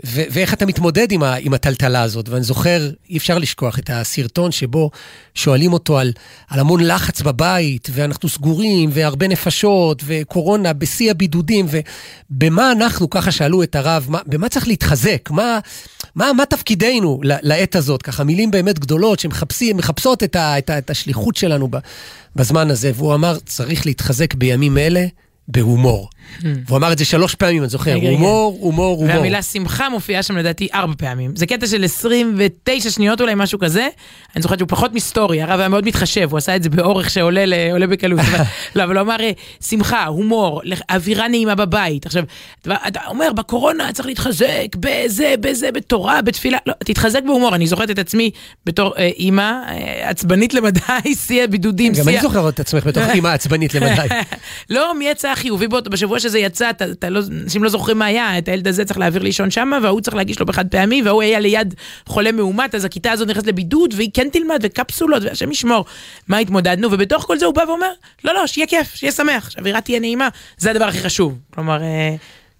ו- ואיך אתה מתמודד עם, ה- עם הטלטלה הזאת. ואני זוכר, אי אפשר לשכוח את הסרטון שבו שואלים אותו על, על המון לחץ בבית, ואנחנו סגורים, והרבה נפשות, וקורונה בשיא הבידודים, ובמה אנחנו, ככה שאלו את הרב, מה, במה צריך להתחזק? מה, מה, מה תפקידנו לעת הזאת? ככה מילים באמת גדולות שמחפשות את, ה- את, ה- את השליחות שלנו בזמן הזה. והוא אמר, צריך להתחזק בימים אלה בהומור. והוא אמר את זה שלוש פעמים, אני זוכר. הומור, הומור, הומור. והמילה שמחה מופיעה שם לדעתי ארבע פעמים. זה קטע של 29 שניות אולי, משהו כזה. אני זוכרת שהוא פחות מסטורי, הרב היה מאוד מתחשב, הוא עשה את זה באורך שעולה בקלות. לא, אבל הוא אמר אה, שמחה, הומור, אווירה נעימה בבית. עכשיו, אתה אומר, בקורונה צריך להתחזק בזה, בזה, בתורה, בתפילה. לא, תתחזק בהומור. אני זוכרת את עצמי בתור אה, אימא אה, עצבנית למדי, שיא הבידודים, גם אני ה- זוכר את עצמך בתוך אימא עצבנית למדי. לא, מי יצא החיובי באותו, בשבוע שזה יצא, אתה, אתה לא, אנשים לא זוכרים מה היה, את הילד הזה צריך להעביר לישון שמה, וההוא צריך להגיש לו בחד פעמי, וההוא היה ליד חולה מאומת, אז הכיתה הזאת נכנסת לבידוד, והיא כן תלמד, וקפסולות, והשם ישמור. מה התמודדנו, ובתוך כל זה הוא בא ואומר, לא, לא, שיהיה כיף, שיהיה שמח, שהאווירה תהיה נעימה, זה הדבר הכי חשוב. כלומר, אה,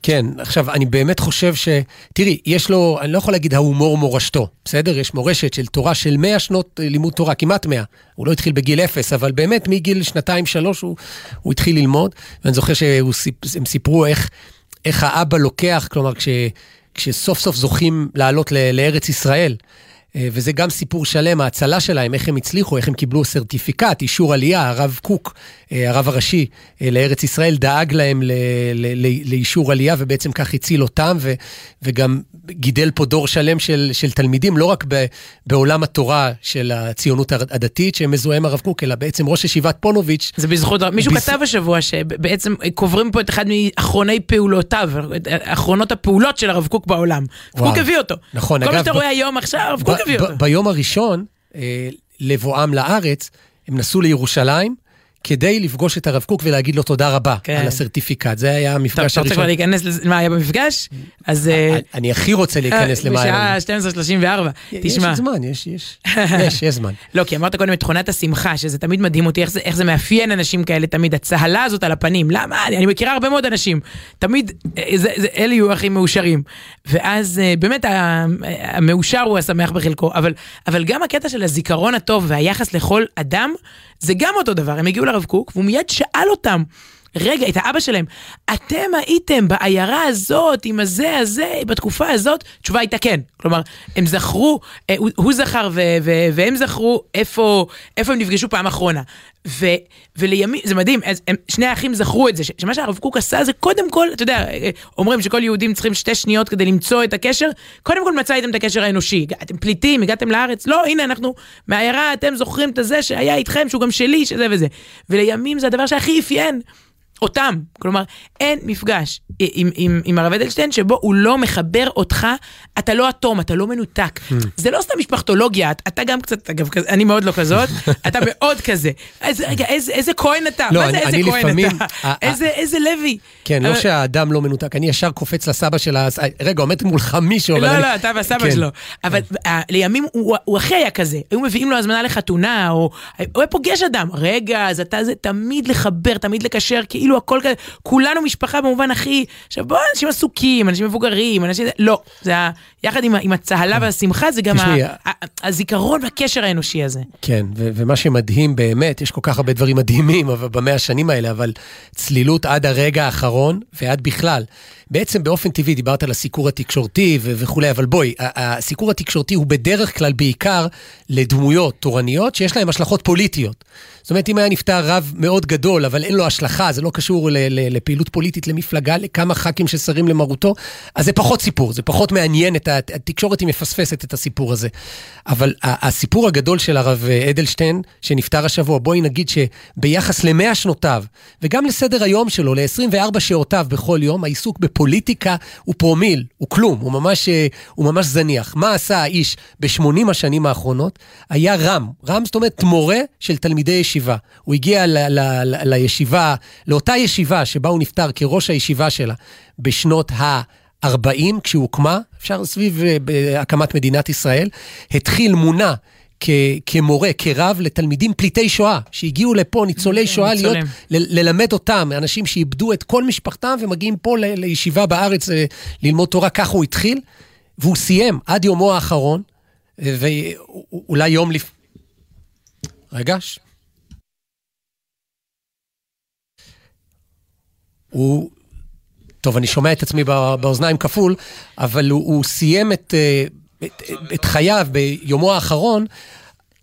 כן, עכשיו, אני באמת חושב ש... תראי, יש לו, אני לא יכול להגיד ההומור מורשתו, בסדר? יש מורשת של תורה של 100 שנות אה, לימוד תורה, כמעט 100. הוא לא התחיל בגיל אפס, אבל באמת מגיל שנתיים-שלוש הוא, הוא התחיל ללמוד. ואני זוכר שהם סיפרו איך, איך האבא לוקח, כלומר, כש, כשסוף סוף זוכים לעלות ל- לארץ ישראל, וזה גם סיפור שלם, ההצלה שלהם, איך הם הצליחו, איך הם קיבלו סרטיפיקט, אישור עלייה, הרב קוק, אה, הרב הראשי אה, לארץ ישראל, דאג להם ל- ל- ל- לאישור עלייה, ובעצם כך הציל אותם, ו- וגם גידל פה דור שלם של, של תלמידים, לא רק ב- בעולם התורה של הציונות הדתית, שמזוהה עם הרב קוק, אלא בעצם ראש ישיבת פונוביץ'. זה בזכות, מישהו בז- כתב השבוע שבעצם קוברים פה את אחד מאחרוני פעולותיו, אחרונות הפעולות של הרב קוק בעולם. וואו. קוק הביא אותו. נכון, כל מה אגב, שאתה ב- רואה היום עכשיו, הרב קוק הביא ביום הראשון, אה, לבואם לארץ, הם נסעו לירושלים. כדי לפגוש את הרב קוק ולהגיד לו תודה רבה כן. על הסרטיפיקט. זה היה טוב, המפגש אתה רוצה כבר הראשון. להיכנס לזה, מה היה במפגש? אז... אה, אני- אני הכי רוצה להיכנס אה, למה היה. בשעה 12:34, יש תשמע. זמן, יש, יש, יש, יש זמן. לא, כי אמרת קודם את תכונת השמחה, שזה תמיד מדהים אותי, איך זה, איך זה מאפיין אנשים כאלה תמיד, הצהלה הזאת על הפנים. למה? אני, אני מכירה הרבה מאוד אנשים. תמיד, אה, זה, זה, אלה יהיו הכי מאושרים. ואז אה, באמת המאושר הוא השמח בחלקו, אבל, אבל גם הקטע של הזיכרון הטוב והיחס לכל אדם, זה גם אותו דבר. הם הגיעו לרב קוק, והוא מיד שאל אותם. רגע, את האבא שלהם, אתם הייתם בעיירה הזאת, עם הזה הזה, בתקופה הזאת? התשובה הייתה כן. כלומר, הם זכרו, אה, הוא, הוא זכר ו, ו, והם זכרו איפה, איפה הם נפגשו פעם אחרונה. ו, ולימים, זה מדהים, אז הם, שני האחים זכרו את זה, ש- שמה שהרב קוק עשה זה קודם כל, אתה יודע, אה, אומרים שכל יהודים צריכים שתי שניות כדי למצוא את הקשר, קודם כל מצא איתם את הקשר האנושי. אתם פליטים, הגעתם לארץ, לא, הנה אנחנו מהעיירה, אתם זוכרים את הזה שהיה איתכם, שהוא גם שלי, שזה וזה. ולימים זה הדבר שהכי אפיין. אותם. כלומר, אין מפגש עם, עם, עם הרב אדלשטיין שבו הוא לא מחבר אותך, אתה לא אטום, אתה לא מנותק. זה לא סתם משפחתולוגיה, אתה, אתה גם קצת, אגב, כזה- אני מאוד לא כזאת, אתה מאוד כזה. אז רגע, איזה, איזה כהן אתה? לא, מה זה אני- איזה כהן לפעמים- אתה? איזה, איזה לוי? כן, לא שהאדם לא מנותק, אני ישר קופץ לסבא של ה... רגע, עומד מולך מישהו, לא. לא, אתה והסבא כן. שלו. אבל אה, לימים הוא הוא אחי היה כזה. היו מביאים לו הזמנה לחתונה, או הוא היה פוגש אדם. רגע, אז אתה זה תמיד לחבר, תמיד לקשר, כאילו הכל כזה, כולנו משפחה במובן הכי... עכשיו בואו, אנשים עסוקים, אנשים מבוגרים, אנשים... לא, זה ה... יחד עם עם הצהלה והשמחה, זה גם תשמעי, ה- ה- הזיכרון והקשר האנושי הזה. כן, ו- ומה שמדהים באמת, יש כל כך הרבה דברים מדהימים אבל במאה השנים האלה, אבל צלילות עד הרגע האחרון ועד בכלל. בעצם באופן טבעי, דיברת על הסיקור התקשורתי ו- וכולי, אבל בואי, הסיקור התקשורתי הוא בדרך כלל בעיקר לדמויות תורניות שיש להן השלכות פוליטיות. זאת אומרת, אם היה נפטר רב מאוד גדול, אבל אין לו השלכה, זה לא קשור ל- ל- לפעילות פוליטית, למפלגה, לכמה ח"כים ששרים למרותו, אז זה פחות סיפור, זה פחות מעניין, את התקשורת היא מפספסת את הסיפור הזה. אבל הסיפור הגדול של הרב אדלשטיין, שנפטר השבוע, בואי נגיד שביחס למאה שנותיו, וגם לסדר היום שלו, ל-24 שעותיו בכל יום, העיסוק בפוליטיקה הוא פרומיל, הוא כלום, הוא ממש, אה, הוא ממש זניח. מה עשה האיש ב-80 השנים האחרונות? היה רם, רם זאת אומרת מורה של תלמידי ישיבה. הוא הגיע ל- ל- ל- לישיבה, לאותה ישיבה שבה הוא נפטר כראש הישיבה שלה בשנות ה... 40 כשהוא הוקמה, אפשר סביב אה, הקמת מדינת ישראל, התחיל מונה כ- כמורה, כרב לתלמידים פליטי שואה, שהגיעו לפה, ניצולי שואה, להיות. ל- ללמד אותם, אנשים שאיבדו את כל משפחתם ומגיעים פה ל- לישיבה בארץ אה, ללמוד תורה, כך הוא התחיל, והוא סיים עד יומו האחרון, אה, ואולי יום לפ... רגע. ש- הוא... טוב, אני שומע את עצמי בא- באוזניים כפול, אבל הוא, הוא סיים את, אה, את, את חייו ביומו האחרון,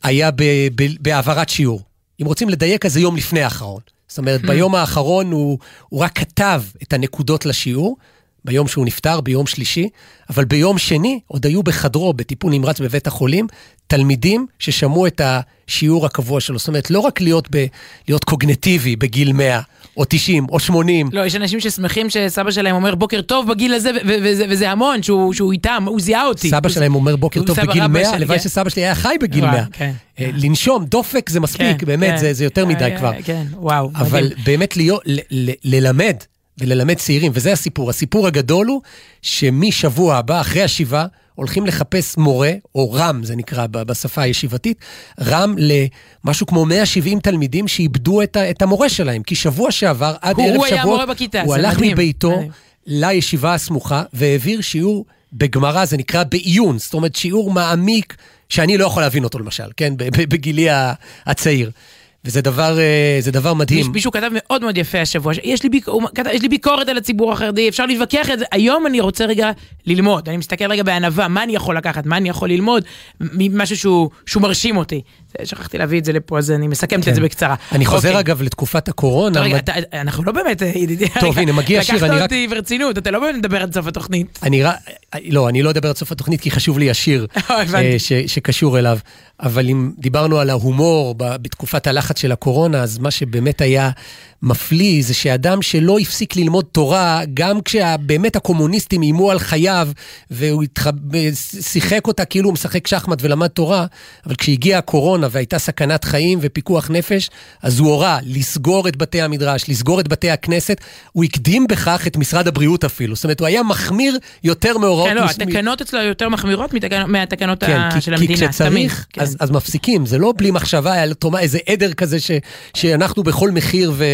היה ב, ב, בהעברת שיעור. אם רוצים לדייק, אז זה יום לפני האחרון. זאת אומרת, ביום האחרון הוא, הוא רק כתב את הנקודות לשיעור, ביום שהוא נפטר, ביום שלישי, אבל ביום שני עוד היו בחדרו, בטיפול נמרץ בבית החולים, תלמידים ששמעו את השיעור הקבוע שלו. זאת אומרת, לא רק להיות, ב, להיות קוגנטיבי בגיל 100, או 90, או 80, לא, יש אנשים ששמחים שסבא שלהם אומר בוקר טוב בגיל הזה, וזה, וזה המון, שהוא, שהוא איתם, הוא זיהה אותי. סבא שלהם אומר בוקר טוב בגיל רבא 100, שלי, הלוואי כן. שסבא שלי היה חי בגיל וואו, 100. כן. אה, לנשום, דופק זה מספיק, כן, באמת, כן. זה, זה יותר מדי אה, כבר. כן, וואו, אבל מדהים. באמת להיות, ל, ל, ללמד וללמד צעירים, וזה הסיפור. הסיפור הגדול הוא שמשבוע הבא, אחרי השבעה, הולכים לחפש מורה, או רם, זה נקרא בשפה הישיבתית, רם למשהו כמו 170 תלמידים שאיבדו את, ה, את המורה שלהם. כי שבוע שעבר, עד הוא- ערב הוא היה שבוע, המורה בכיתה, הוא הלך מדהים, מביתו מדהים. לישיבה הסמוכה והעביר שיעור בגמרא, זה נקרא בעיון, זאת אומרת שיעור מעמיק שאני לא יכול להבין אותו למשל, כן, בגילי הצעיר. וזה דבר, אה, דבר מדהים. מישהו כתב מאוד מאוד יפה השבוע, יש לי, ביק... כתב, יש לי ביקורת על הציבור החרדי, אפשר להתווכח את זה, היום אני רוצה רגע ללמוד, אני מסתכל רגע בענווה, מה אני יכול לקחת, מה אני יכול ללמוד, משהו שהוא, שהוא מרשים אותי. שכחתי להביא את זה לפה, אז אני מסכמת כן. את זה בקצרה. אני חוזר אוקיי. אגב לתקופת הקורונה. טוב, רגע, אתה, אנחנו לא באמת, אה, ידידי, טוב, הנה, מגיע שיר, אני רק... לקחת אותי ברצינות, אתה לא באמת מדבר עד סוף התוכנית. אני רק, לא, אני לא אדבר עד סוף התוכנית, כי חשוב לי השיר אה, שקשור אליו. אבל אם דיברנו על ההומור בתקופת הלחץ של הקורונה, אז מה שבאמת היה מפליא זה שאדם שלא הפסיק ללמוד תורה, גם כשבאמת הקומוניסטים איימו על חייו, והוא התחב... שיחק אותה כאילו הוא משחק שחמט ולמד תורה, אבל כשהגיעה הקורונה והייתה סכנת חיים ופיקוח נפש, אז הוא הורה לסגור את בתי המדרש, לסגור את בתי הכנסת. הוא הקדים בכך את משרד הבריאות אפילו. זאת אומרת, הוא היה מחמיר יותר מהוראות... כן, לא, מש... התקנות אצלו יותר מחמירות מתקנ... מהתקנות כן, ה... כי, של המדינה, כי כשצריך, כן. אז, אז מפסיקים. זה לא בלי מחשבה, היה איזה עדר כזה ש... שאנחנו בכל מחיר ו...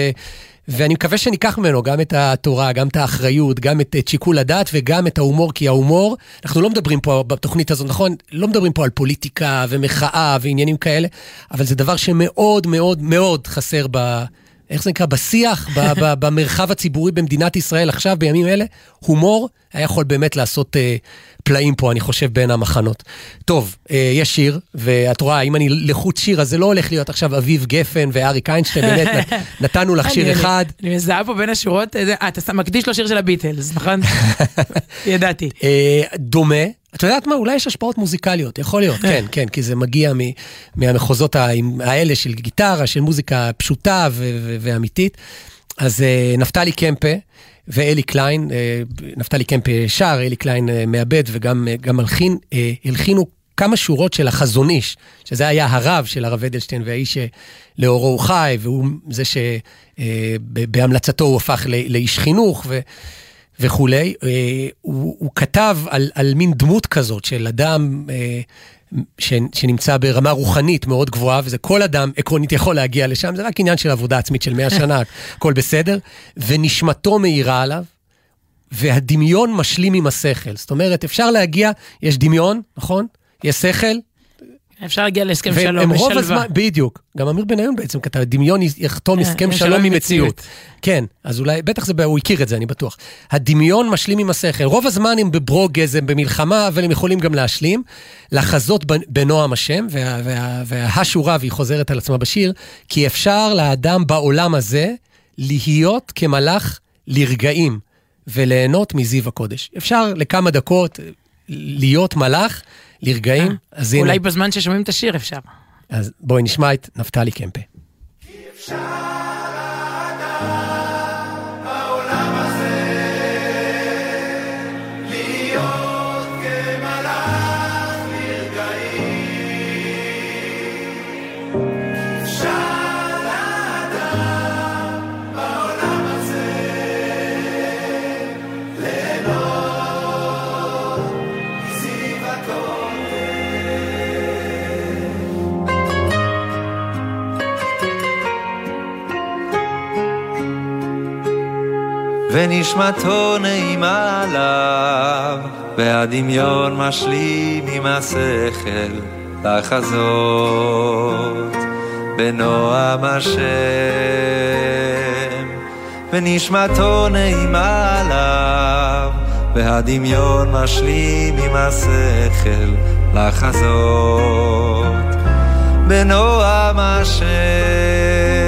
ואני מקווה שניקח ממנו גם את התורה, גם את האחריות, גם את, את שיקול הדעת וגם את ההומור, כי ההומור, אנחנו לא מדברים פה בתוכנית הזאת, נכון? לא מדברים פה על פוליטיקה ומחאה ועניינים כאלה, אבל זה דבר שמאוד מאוד מאוד חסר ב... איך זה נקרא? בשיח, ב, ב, במרחב הציבורי במדינת ישראל עכשיו, בימים אלה, הומור היה יכול באמת לעשות אה, פלאים פה, אני חושב, בין המחנות. טוב, אה, יש שיר, ואת רואה, אם אני לחוץ שיר, אז זה לא הולך להיות עכשיו אביב גפן ואריק איינשטיין, באמת, נתנו לך שיר אחד. אני מזהה פה בין השורות, אה, אתה מקדיש לו שיר של הביטלס, נכון? ידעתי. אה, דומה. את יודעת מה? אולי יש השפעות מוזיקליות, יכול להיות, כן, כן, כי זה מגיע מהמחוזות האלה של גיטרה, של מוזיקה פשוטה ואמיתית. אז נפתלי קמפה, ואלי קליין, אה, נפתלי קמפ שר, אלי קליין אה, מעבד וגם אה, מלחין, הלחינו כמה שורות של החזון איש, שזה היה הרב של הרב אדלשטיין והאיש שלאורו הוא חי, והוא זה שבהמלצתו הוא הפך לאיש חינוך ו, וכולי. הוא, הוא כתב על, על מין דמות כזאת של אדם ש, שנמצא ברמה רוחנית מאוד גבוהה, וזה כל אדם עקרונית יכול להגיע לשם, זה רק עניין של עבודה עצמית של מאה שנה, הכל בסדר, ונשמתו מאירה עליו, והדמיון משלים עם השכל. זאת אומרת, אפשר להגיע, יש דמיון, נכון? יש שכל, אפשר להגיע להסכם שלום בשלווה. הזמן, בדיוק. גם אמיר בניון בעצם כתב, דמיון יחתום אה, הסכם שלום עם מציאות. כן, אז אולי, בטח זה, הוא הכיר את זה, אני בטוח. הדמיון משלים עם השכל. רוב הזמן הם בברוגז, הם במלחמה, אבל הם יכולים גם להשלים. לחזות בנועם השם, והשורה, והיא חוזרת על עצמה בשיר, כי אפשר לאדם בעולם הזה להיות כמלאך לרגעים, וליהנות מזיו הקודש. אפשר לכמה דקות להיות מלאך. לרגעים, אה, אז הנה. אולי בזמן ששומעים את השיר אפשר. אז בואי נשמע את נפתלי קמפה. ונשמתו נעימה עליו, והדמיון משלים עם השכל לחזות בנועם השם. ונשמתו נעימה עליו, והדמיון משלים עם השכל לחזות בנועם השם.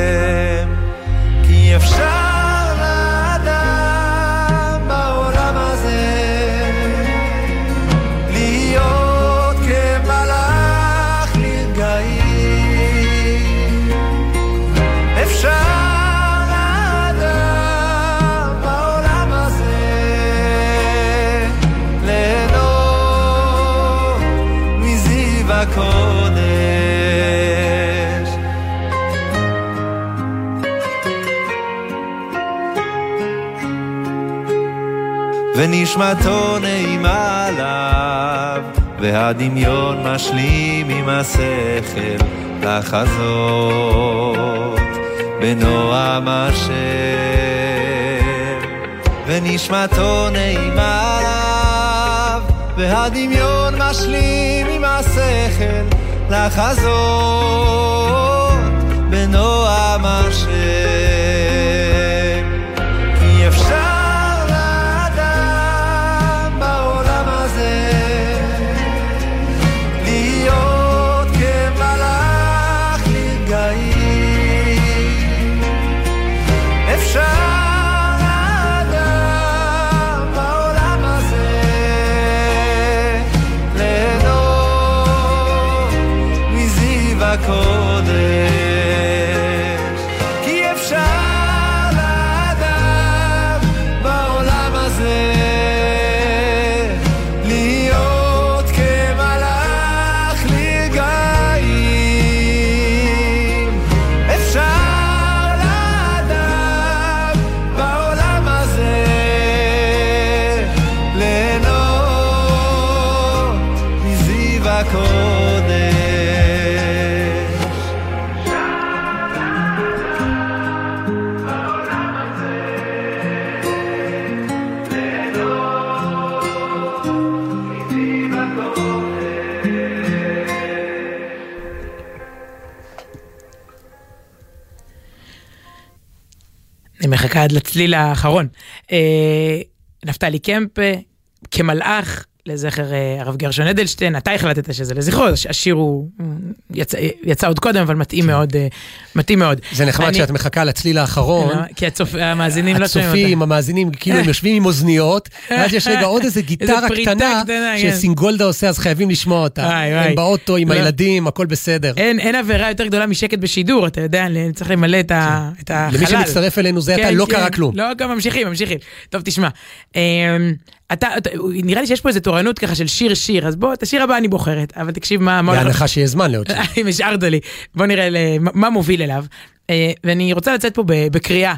ונשמתו נעימה עליו, והדמיון משלים עם השכל לחזות בנועם השם. ונשמתו נעימה עליו, והדמיון משלים עם השכל לחזות בנועם עם השם. מחכה עד לצליל האחרון. אה, נפתלי קמפ אה, כמלאך לזכר אה, הרב גרשון אדלשטיין, אתה החלטת שזה לזכרו, הש- השיר הוא אה, יצא, יצא עוד קודם, אבל מתאים מאוד, אה, מתאים מאוד. זה נחמד אני- שאת מחכה לצליל האחרון. כי הצופ- המאזינים לא שומעים הצופים, אותה. המאזינים, כאילו הם יושבים עם אוזניות, ואז יש רגע עוד איזה גיטרה קטנה קטנה, כן. שסינגולדה עושה, אז חייבים לשמוע אותה. הם באוטו עם לא. הילדים, הכל בסדר. אין, אין עבירה יותר גדולה משקט בשידור, אתה יודע, צריך למלא את, ה, את החלל. למי שמצטרף אלינו זה כן, לא כן. קרה כלום. לא, גם ממשיכים, ממשיכים. טוב, תשמע. אתה, אתה, נראה לי שיש פה איזה תורנות ככה של שיר שיר, אז בוא, את השיר הבא אני בוחרת, אבל תקשיב מה... בהנחה שיש זמן לעוד שיר. אם השארת לי, בוא נראה מה מוביל אליו. אה, ואני רוצה לצאת פה בקריאה.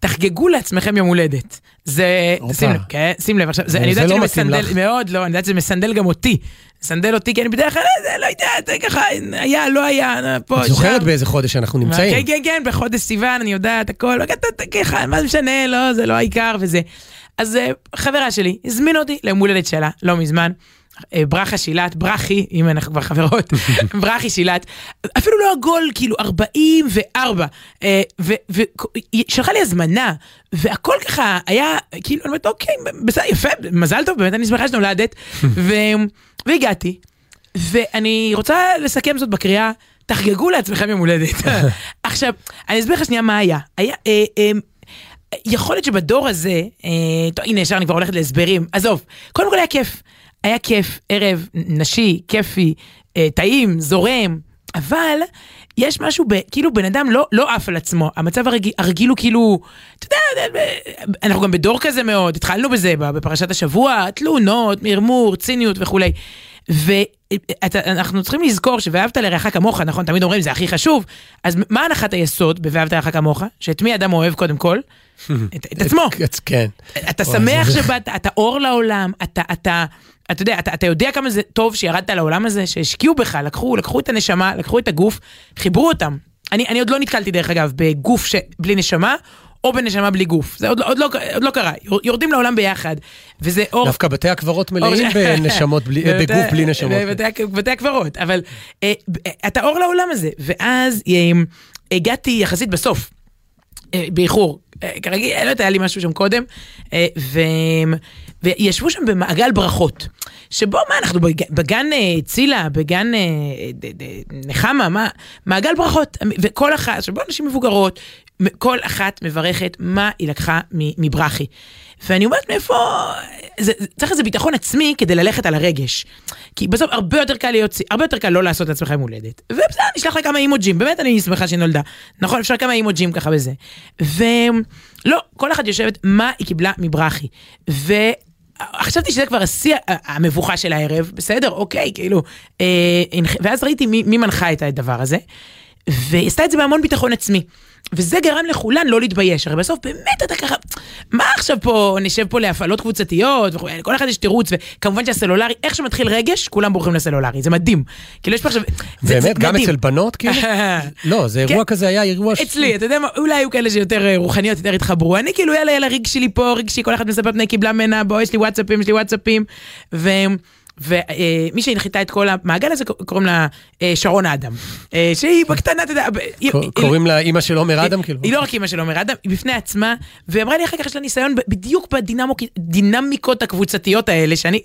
תחגגו לעצמכם יום הולדת. זה. שים לב, כן, שים לב עכשיו, זה, אני זה יודעת לא שזה מתאים מסנדל, לך. מאוד לא, אני יודעת שזה מסנדל גם אותי. מסנדל אותי, כי אני בדרך כלל, זה, לא יודע, זה ככה, היה, לא היה, פה, את זוכרת שם. באיזה חודש אנחנו כן, נמצאים? כן, כן, בחודש סיוון, אני יודעת, הכל, לא, ככה, מה זה משנה, לא, זה לא העיקר וזה. אז אה, חברה שלי הזמינה אותי ליום הולדת שלה, לא מזמן. אה, ברכה שילת, ברכי, אם אנחנו כבר חברות, ברכי שילת, אפילו לא עגול, כאילו 44, אה, והיא שלחה לי הזמנה, והכל ככה היה, כאילו, אני אומרת, אוקיי, בסדר, יפה, מזל טוב, באמת אני שמחה שנולדת, והגעתי, ואני רוצה לסכם זאת בקריאה, תחגגו לעצמכם יום הולדת. עכשיו, אני אסביר לך שנייה מה היה. היה, אה, אה, יכול להיות שבדור הזה, אה, טוב, הנה ישר אני כבר הולכת להסברים, עזוב, קודם כל היה כיף. היה כיף, ערב נשי, כיפי, אה, טעים, זורם, אבל יש משהו, ב, כאילו בן אדם לא, לא עף על עצמו, המצב הרגיל, הרגיל הוא כאילו, אתה יודע, אנחנו גם בדור כזה מאוד, התחלנו בזה בפרשת השבוע, תלונות, מרמור, ציניות וכולי. ואנחנו צריכים לזכור ש"ואהבת לרעך כמוך", נכון, תמיד אומרים זה הכי חשוב, אז מה הנחת היסוד ב"ואהבת לרעך כמוך"? שאת מי אדם אוהב קודם כל? את, את עצמו. את- כן. אתה שמח שבאת, אתה אור לעולם, אתה, אתה, אתה יודע, אתה, אתה יודע כמה זה טוב שירדת לעולם הזה, שהשקיעו בך, לקחו, לקחו את הנשמה, לקחו את הגוף, חיברו אותם. אני, אני עוד לא נתקלתי דרך אגב בגוף ש... בלי נשמה, או בנשמה בלי גוף. זה עוד, לא- עוד, לא, עוד לא קרה, יור- יורדים לעולם ביחד, וזה אור... דווקא בתי הקברות מלאים בנשמות, בלי- בגוף בלי נשמות. בבתי הקברות, אבל אה, אתה אור לעולם הזה, ואז אה, הגעתי יחסית בסוף. אה, באיחור, אה, כרגיל, לא יודעת, היה לי משהו שם קודם, אה, ו... וישבו שם במעגל ברכות, שבו מה אנחנו בג- בגן צילה, בגן נחמה, מה, מעגל ברכות, וכל אחת, שבו נשים מבוגרות, כל אחת מברכת מה היא לקחה מברכי. ואני אומרת מאיפה, זה, צריך איזה ביטחון עצמי כדי ללכת על הרגש. כי בסוף הרבה יותר קל להיות, הרבה יותר קל לא לעשות לעצמך יום הולדת. ובסדר, נשלח לה כמה אימוג'ים, באמת אני שמחה שהיא נולדה. נכון, אפשר כמה אימוג'ים ככה בזה. ולא, כל אחת יושבת מה היא קיבלה מברכי. וחשבתי שזה כבר השיא המבוכה של הערב, בסדר, אוקיי, כאילו. אה, ואז ראיתי מי, מי מנחה את הדבר הזה, והיא עשתה את זה בהמון ביטחון עצמי. וזה גרם לכולן לא להתבייש, הרי בסוף באמת אתה ככה, מה עכשיו פה, נשב פה להפעלות קבוצתיות וכו', כל אחד יש תירוץ, וכמובן שהסלולרי, איך שמתחיל רגש, כולם בורחים לסלולרי, זה מדהים. כאילו יש פה עכשיו, זה- זה באמת? גם מדהים. אצל בנות כאילו? לא, זה אירוע כן. כזה היה אירוע... אצלי, אתה יודע מה, אולי היו כאלה שיותר אה, רוחניות, יותר התחברו. אני כאילו, יאללה, יאללה, ריג שלי פה, ריג שלי, כל אחד מספר פני קיבלה ממנה, בוא, יש לי וואטסאפים, יש לי וואטסאפים. ו... ומי שהנחיתה את כל המעגל הזה קוראים לה אה, שרון אדם. אה, שהיא בקטנה, אתה יודע... קוראים לה אימא של עומר אדם, כאילו? היא לא רק אימא של עומר אדם, היא בפני עצמה, ואמרה לי אחר כך יש לה ניסיון בדיוק בדינמיקות הקבוצתיות האלה, שאני,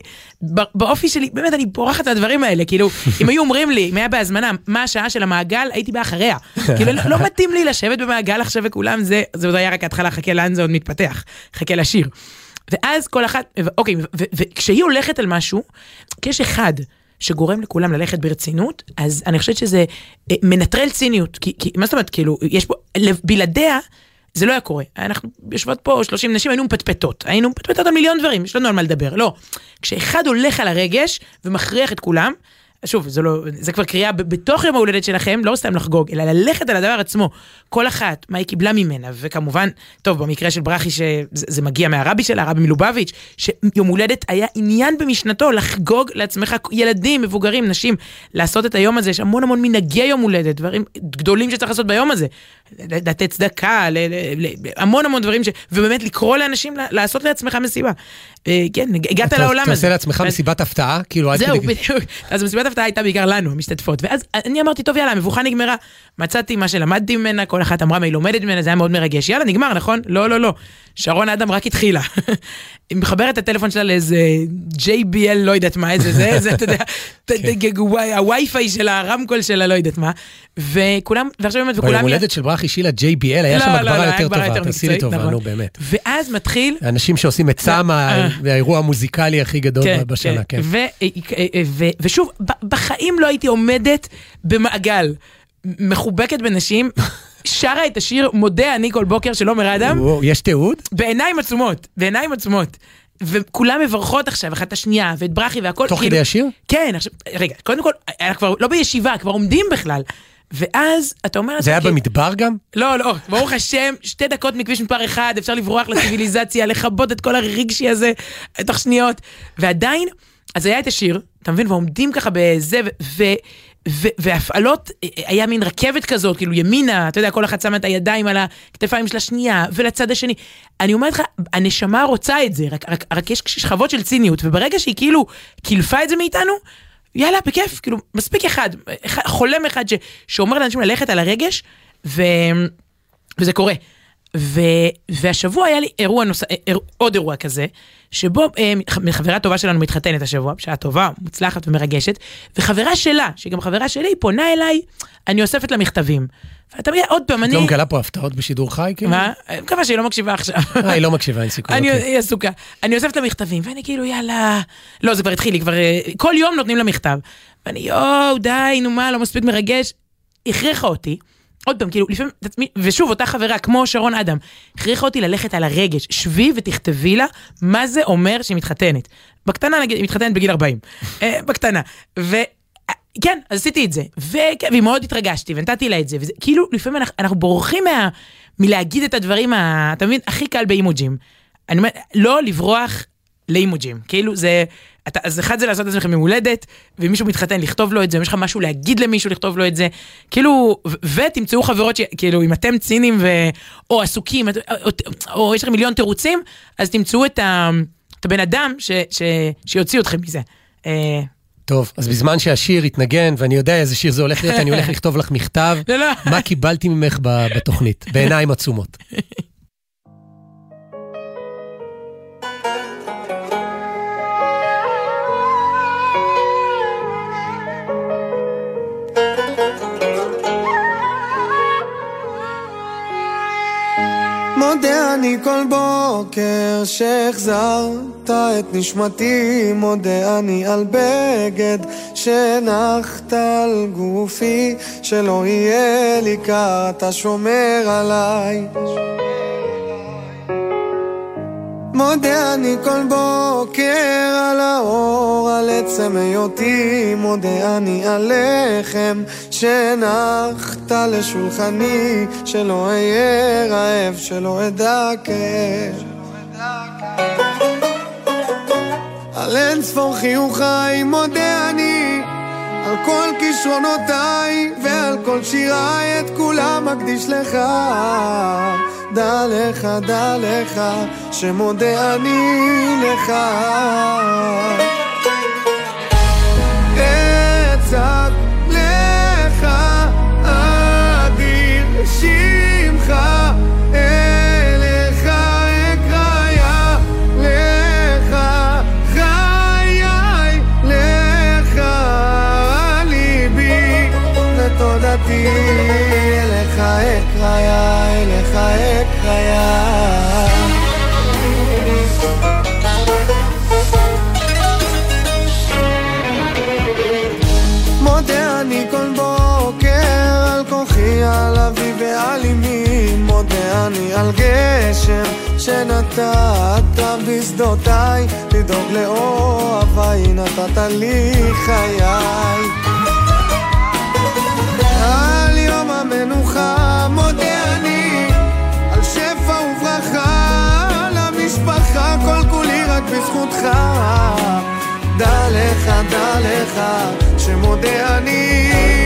באופי שלי, באמת אני בורחת מהדברים האלה, כאילו, אם היו אומרים לי, אם היה בהזמנה, מה השעה של המעגל, הייתי בא אחריה. כאילו, לא- לא מתאים לי לשבת במעגל עכשיו וכולם, זה עוד היה רק ההתחלה, חכה לאן זה עוד מתפתח, חכה לשיר. ואז כל אחת, אוקיי, וכשהיא הולכת על משהו, כשיש אחד שגורם לכולם ללכת ברצינות, אז אני חושבת שזה אה, מנטרל ציניות. כי, כי מה זאת אומרת, כאילו, יש פה, בלעדיה, זה לא היה קורה. אנחנו יושבות פה 30 נשים, היינו מפטפטות. היינו מפטפטות על מיליון דברים, יש לנו על מה לדבר. לא. כשאחד הולך על הרגש ומכריח את כולם, שוב, זה לא, זה כבר קריאה בתוך יום ההולדת שלכם, לא סתם לחגוג, אלא ללכת על הדבר עצמו. כל אחת, מה היא קיבלה ממנה, וכמובן, טוב, במקרה של ברכי, שזה זה מגיע מהרבי שלה, הרבי מלובביץ', שיום הולדת היה עניין במשנתו, לחגוג לעצמך, ילדים, מבוגרים, נשים, לעשות את היום הזה, יש המון המון מנהגי יום הולדת, דברים גדולים שצריך לעשות ביום הזה. לתת צדקה, ל- ל- ל- המון המון דברים, ש... ובאמת לקרוא לאנשים לעשות לעצמך מסיבה. אה, כן, הגעת אתה- לעולם אתה הזה. עושה לעצמך מסיבת הפתעה? כאילו, זהו. בדיוק. אז מסיבת הפתעה הייתה בעיקר לנו, המשתתפות. ואז אני אמרתי, טוב, יאללה, המבוכה נגמרה. מצאתי מה שלמדתי ממנה, כל אחת אמרה מה היא לומדת ממנה, זה היה מאוד מרגש. יאללה, נגמר, נכון? לא, לא, לא. שרון אדם רק התחילה. היא מחברת את הטלפון שלה לאיזה JBL, לא יודעת מה, איזה זה, זה, אתה יודע, וואי, הווי-פיי שלה, הרמקול שלה, לא יודעת מה. וכולם, ועכשיו באמת, וכולם... ביום הולדת של ברכי שילה JBL היה לא, שם לא, לא, הגברה היה יותר טובה, תעשי לי טובה, נכון. נו באמת. ואז מתחיל... אנשים שעושים את סם אה. האירוע המוזיקלי הכי גדול בשנה, כן. ו- ו- ו- ושוב, ב- בחיים לא הייתי עומדת במעגל מחובקת בנשים, שרה את השיר מודה אני כל בוקר של עומר אדם, יש תיעוד? בעיניים עצומות, בעיניים עצומות. וכולם מברכות עכשיו אחת את השנייה, ואת ברכי והכל. תוך כאילו- כדי השיר? כן, עכשיו, רגע, קודם כל, אנחנו כבר לא בישיבה, כבר עומדים בכלל. ואז אתה אומר... זה היה לעצמך, במדבר גם? לא, לא, ברוך השם, שתי דקות מכביש מספר אחד, אפשר לברוח לציוויליזציה, לכבות את כל הרגשי הזה תוך שניות. ועדיין, אז היה את השיר, אתה מבין, ועומדים ככה בזה, ו- והפעלות, אה, היה מין רכבת כזאת, כאילו ימינה, אתה יודע, כל אחת שמה את הידיים על הכתפיים של השנייה, ולצד השני. אני אומרת לך, הנשמה רוצה את זה, רק, רק, רק יש שכבות של ציניות, וברגע שהיא כאילו קילפה את זה מאיתנו, יאללה, בכיף, כאילו, מספיק אחד, אחד חולם אחד ש, שאומר לאנשים ללכת על הרגש, ו, וזה קורה. ו, והשבוע היה לי אירוע נוסף, עוד אירוע כזה, שבו אה, חברה טובה שלנו מתחתנת השבוע, בשעה טובה, מוצלחת ומרגשת, וחברה שלה, שהיא גם חברה שלי, פונה אליי, אני אוספת לה מכתבים. ואתה מבין, עוד פעם, את אני... לא מגלה פה הפתעות בשידור חי? כאילו? מה? אני מקווה שהיא לא מקשיבה עכשיו. אה, היא לא מקשיבה, אין סיכוי. אוקיי. היא עסוקה. אני אוספת לה מכתבים, ואני כאילו, יאללה... לא, זה כבר התחיל, היא כבר... אה, כל יום נותנים לה מכתב. ואני, יואו, די, נו מה, לא מספיק מרגש. הכריחה אותי, עוד פעם, כאילו, לפעמים, ושוב, אותה חברה, כמו שרון אדם, הכריחה אותי ללכת על הרגש. שבי ותכתבי לה מה זה אומר שהיא מתחתנת. בקטנה, נגיד, היא מתחתנת בגיל 40. אה, בקטנה. ו... כן, אז עשיתי את זה, וכן, ומאוד התרגשתי, ונתתי לה את זה, וזה, כאילו, לפעמים אנחנו, אנחנו בורחים מה, מלהגיד את הדברים, אתה מבין, הכי קל באימוג'ים. אני אומר, לא לברוח לאימוג'ים, כאילו זה, אתה, אז אחד זה לעשות את עצמכם יום הולדת, ואם מישהו מתחתן, לכתוב לו את זה, אם יש לך משהו להגיד למישהו, לכתוב לו את זה, כאילו, ותמצאו חברות, ש, כאילו, אם אתם ציניים ו, או עסוקים, או, או, או יש לכם מיליון תירוצים, אז תמצאו את, ה, את הבן אדם ש, ש, שיוציא אתכם מזה. אה, טוב, אז בזמן שהשיר יתנגן, ואני יודע איזה שיר זה הולך להיות, אני הולך לכתוב לך מכתב, לא, לא. מה קיבלתי ממך בתוכנית, בעיניים עצומות. מודה אני כל בוקר שהחזרת את נשמתי, מודה אני על בגד שהנחת על גופי, שלא יהיה לי קר, אתה שומר עליי. מודה אני כל בוקר על האור, על עצם היותי, מודה אני על לחם לשולחני, שלא אהיה רעב, שלא אדע. על אין ספור חיוכיי מודה אני על כל כישרונותיי ועל כל שיריי את כולם מקדיש לך דע לך, דע לך, שמודה אני לך אמי, מודה אני על גשם שנתת בשדותיי, לדאוג לאוהביי, נתת לי חיי. על יום המנוחה מודה אני, על שפע וברכה, למשפחה כל כולי רק בזכותך. דע לך, דע לך, שמודה אני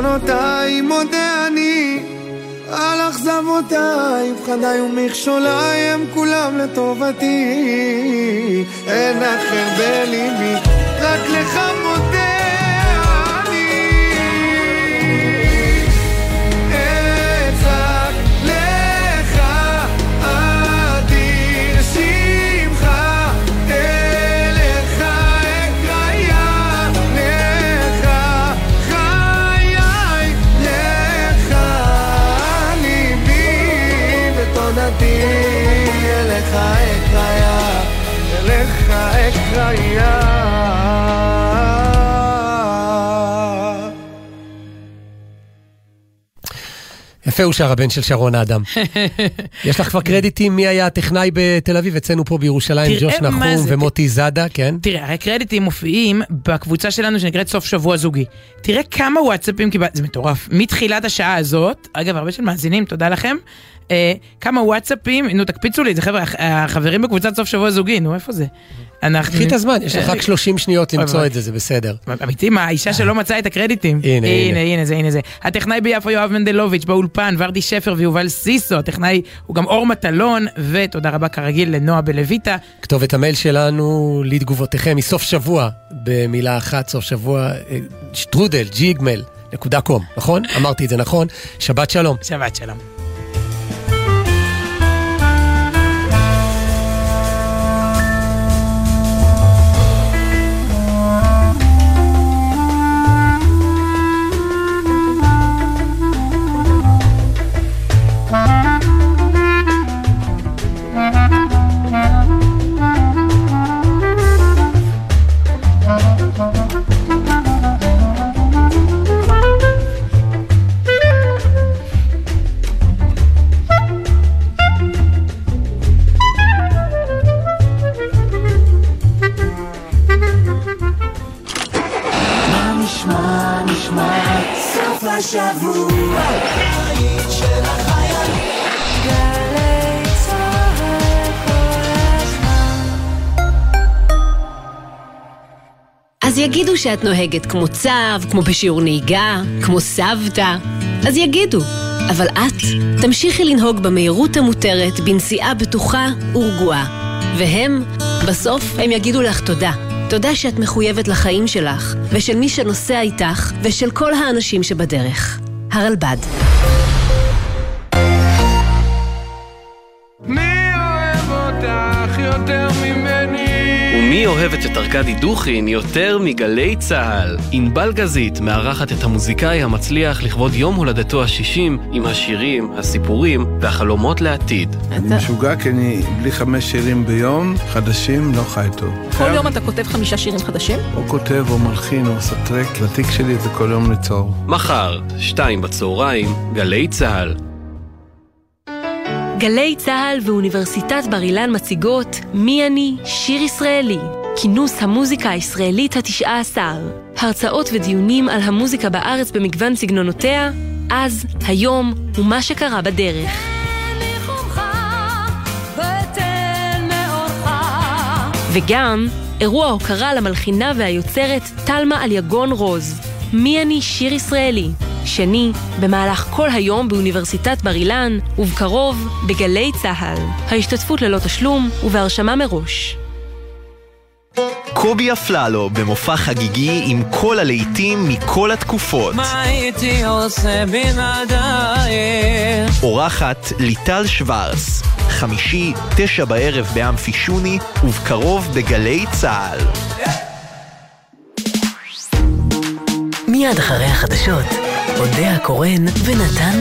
כל כישלונותיי מודה אני, על אכזבותיי, פחדיי ומכשוליי הם כולם לטובתי. אין אחר בליבי, רק לך מודה אקריה. יפה הוא שר הבן של שרון האדם. יש לך כבר קרדיטים מי היה הטכנאי בתל אביב, אצלנו פה בירושלים, ג'וש נחום. ומוטי זאדה, כן? תראה, הרי קרדיטים מופיעים בקבוצה שלנו שנקראת סוף שבוע זוגי. תראה כמה וואטסאפים קיבלתי, זה מטורף. מתחילת השעה הזאת, אגב, הרבה של מאזינים, תודה לכם. אה, כמה וואטסאפים, נו תקפיצו לי את זה, חבר'ה, הח- החברים בקבוצת סוף שבוע זוגי, נו איפה זה? אנחנו... קחי את הזמן, יש לך רק 30 שניות למצוא את זה, זה בסדר. אמיתי, מה, האישה שלא מצאה את הקרדיטים. הנה, הנה. הנה, זה, הנה זה. הטכנאי ביפו יואב מנדלוביץ', באולפן, ורדי שפר ויובל סיסו, הטכנאי הוא גם אור מטלון, ותודה רבה כרגיל לנועה בלויטה. כתובת המייל שלנו לתגובותיכם מסוף שבוע, במילה אחת, סוף שבוע, אה, שטרודל, ג'יגמל, נקודה קום, נכון? אמרתי את זה נכון? שבת שלום. שבת שלום. יגידו שאת נוהגת כמו צב, כמו בשיעור נהיגה, כמו סבתא. אז יגידו. אבל את תמשיכי לנהוג במהירות המותרת בנסיעה בטוחה ורגועה. והם, בסוף הם יגידו לך תודה. תודה שאת מחויבת לחיים שלך, ושל מי שנוסע איתך, ושל כל האנשים שבדרך. הרלב"ד. ומי אוהבת את ארכדי דוכין יותר מגלי צה"ל? ענבל גזית מארחת את המוזיקאי המצליח לכבוד יום הולדתו ה-60 עם השירים, הסיפורים והחלומות לעתיד. אני משוגע כי אני בלי חמש שירים ביום, חדשים, לא חי טוב. כל יום אתה כותב חמישה שירים חדשים? או כותב או מלחין או עושה טרק, לתיק שלי זה כל יום ליצור. מחר, שתיים בצהריים, גלי צה"ל. גלי צה"ל ואוניברסיטת בר אילן מציגות "מי אני?" שיר ישראלי, כינוס המוזיקה הישראלית התשעה עשר. הרצאות ודיונים על המוזיקה בארץ במגוון סגנונותיה, אז, היום ומה שקרה בדרך. וגם אירוע הוקרה למלחינה והיוצרת תלמה אליגון רוז, "מי אני?" שיר ישראלי, שני, במהלך כל היום באוניברסיטת בר אילן, ובקרוב בגלי צה"ל. ההשתתפות ללא תשלום ובהרשמה מראש. קובי אפללו במופע חגיגי עם כל הלהיטים מכל התקופות. מה הייתי עושה בלעדייך? אורחת ליטל שוורס, חמישי, תשע בערב באמפי שוני, ובקרוב בגלי צה"ל. מיד אחרי החדשות, אודה הקורן ונתן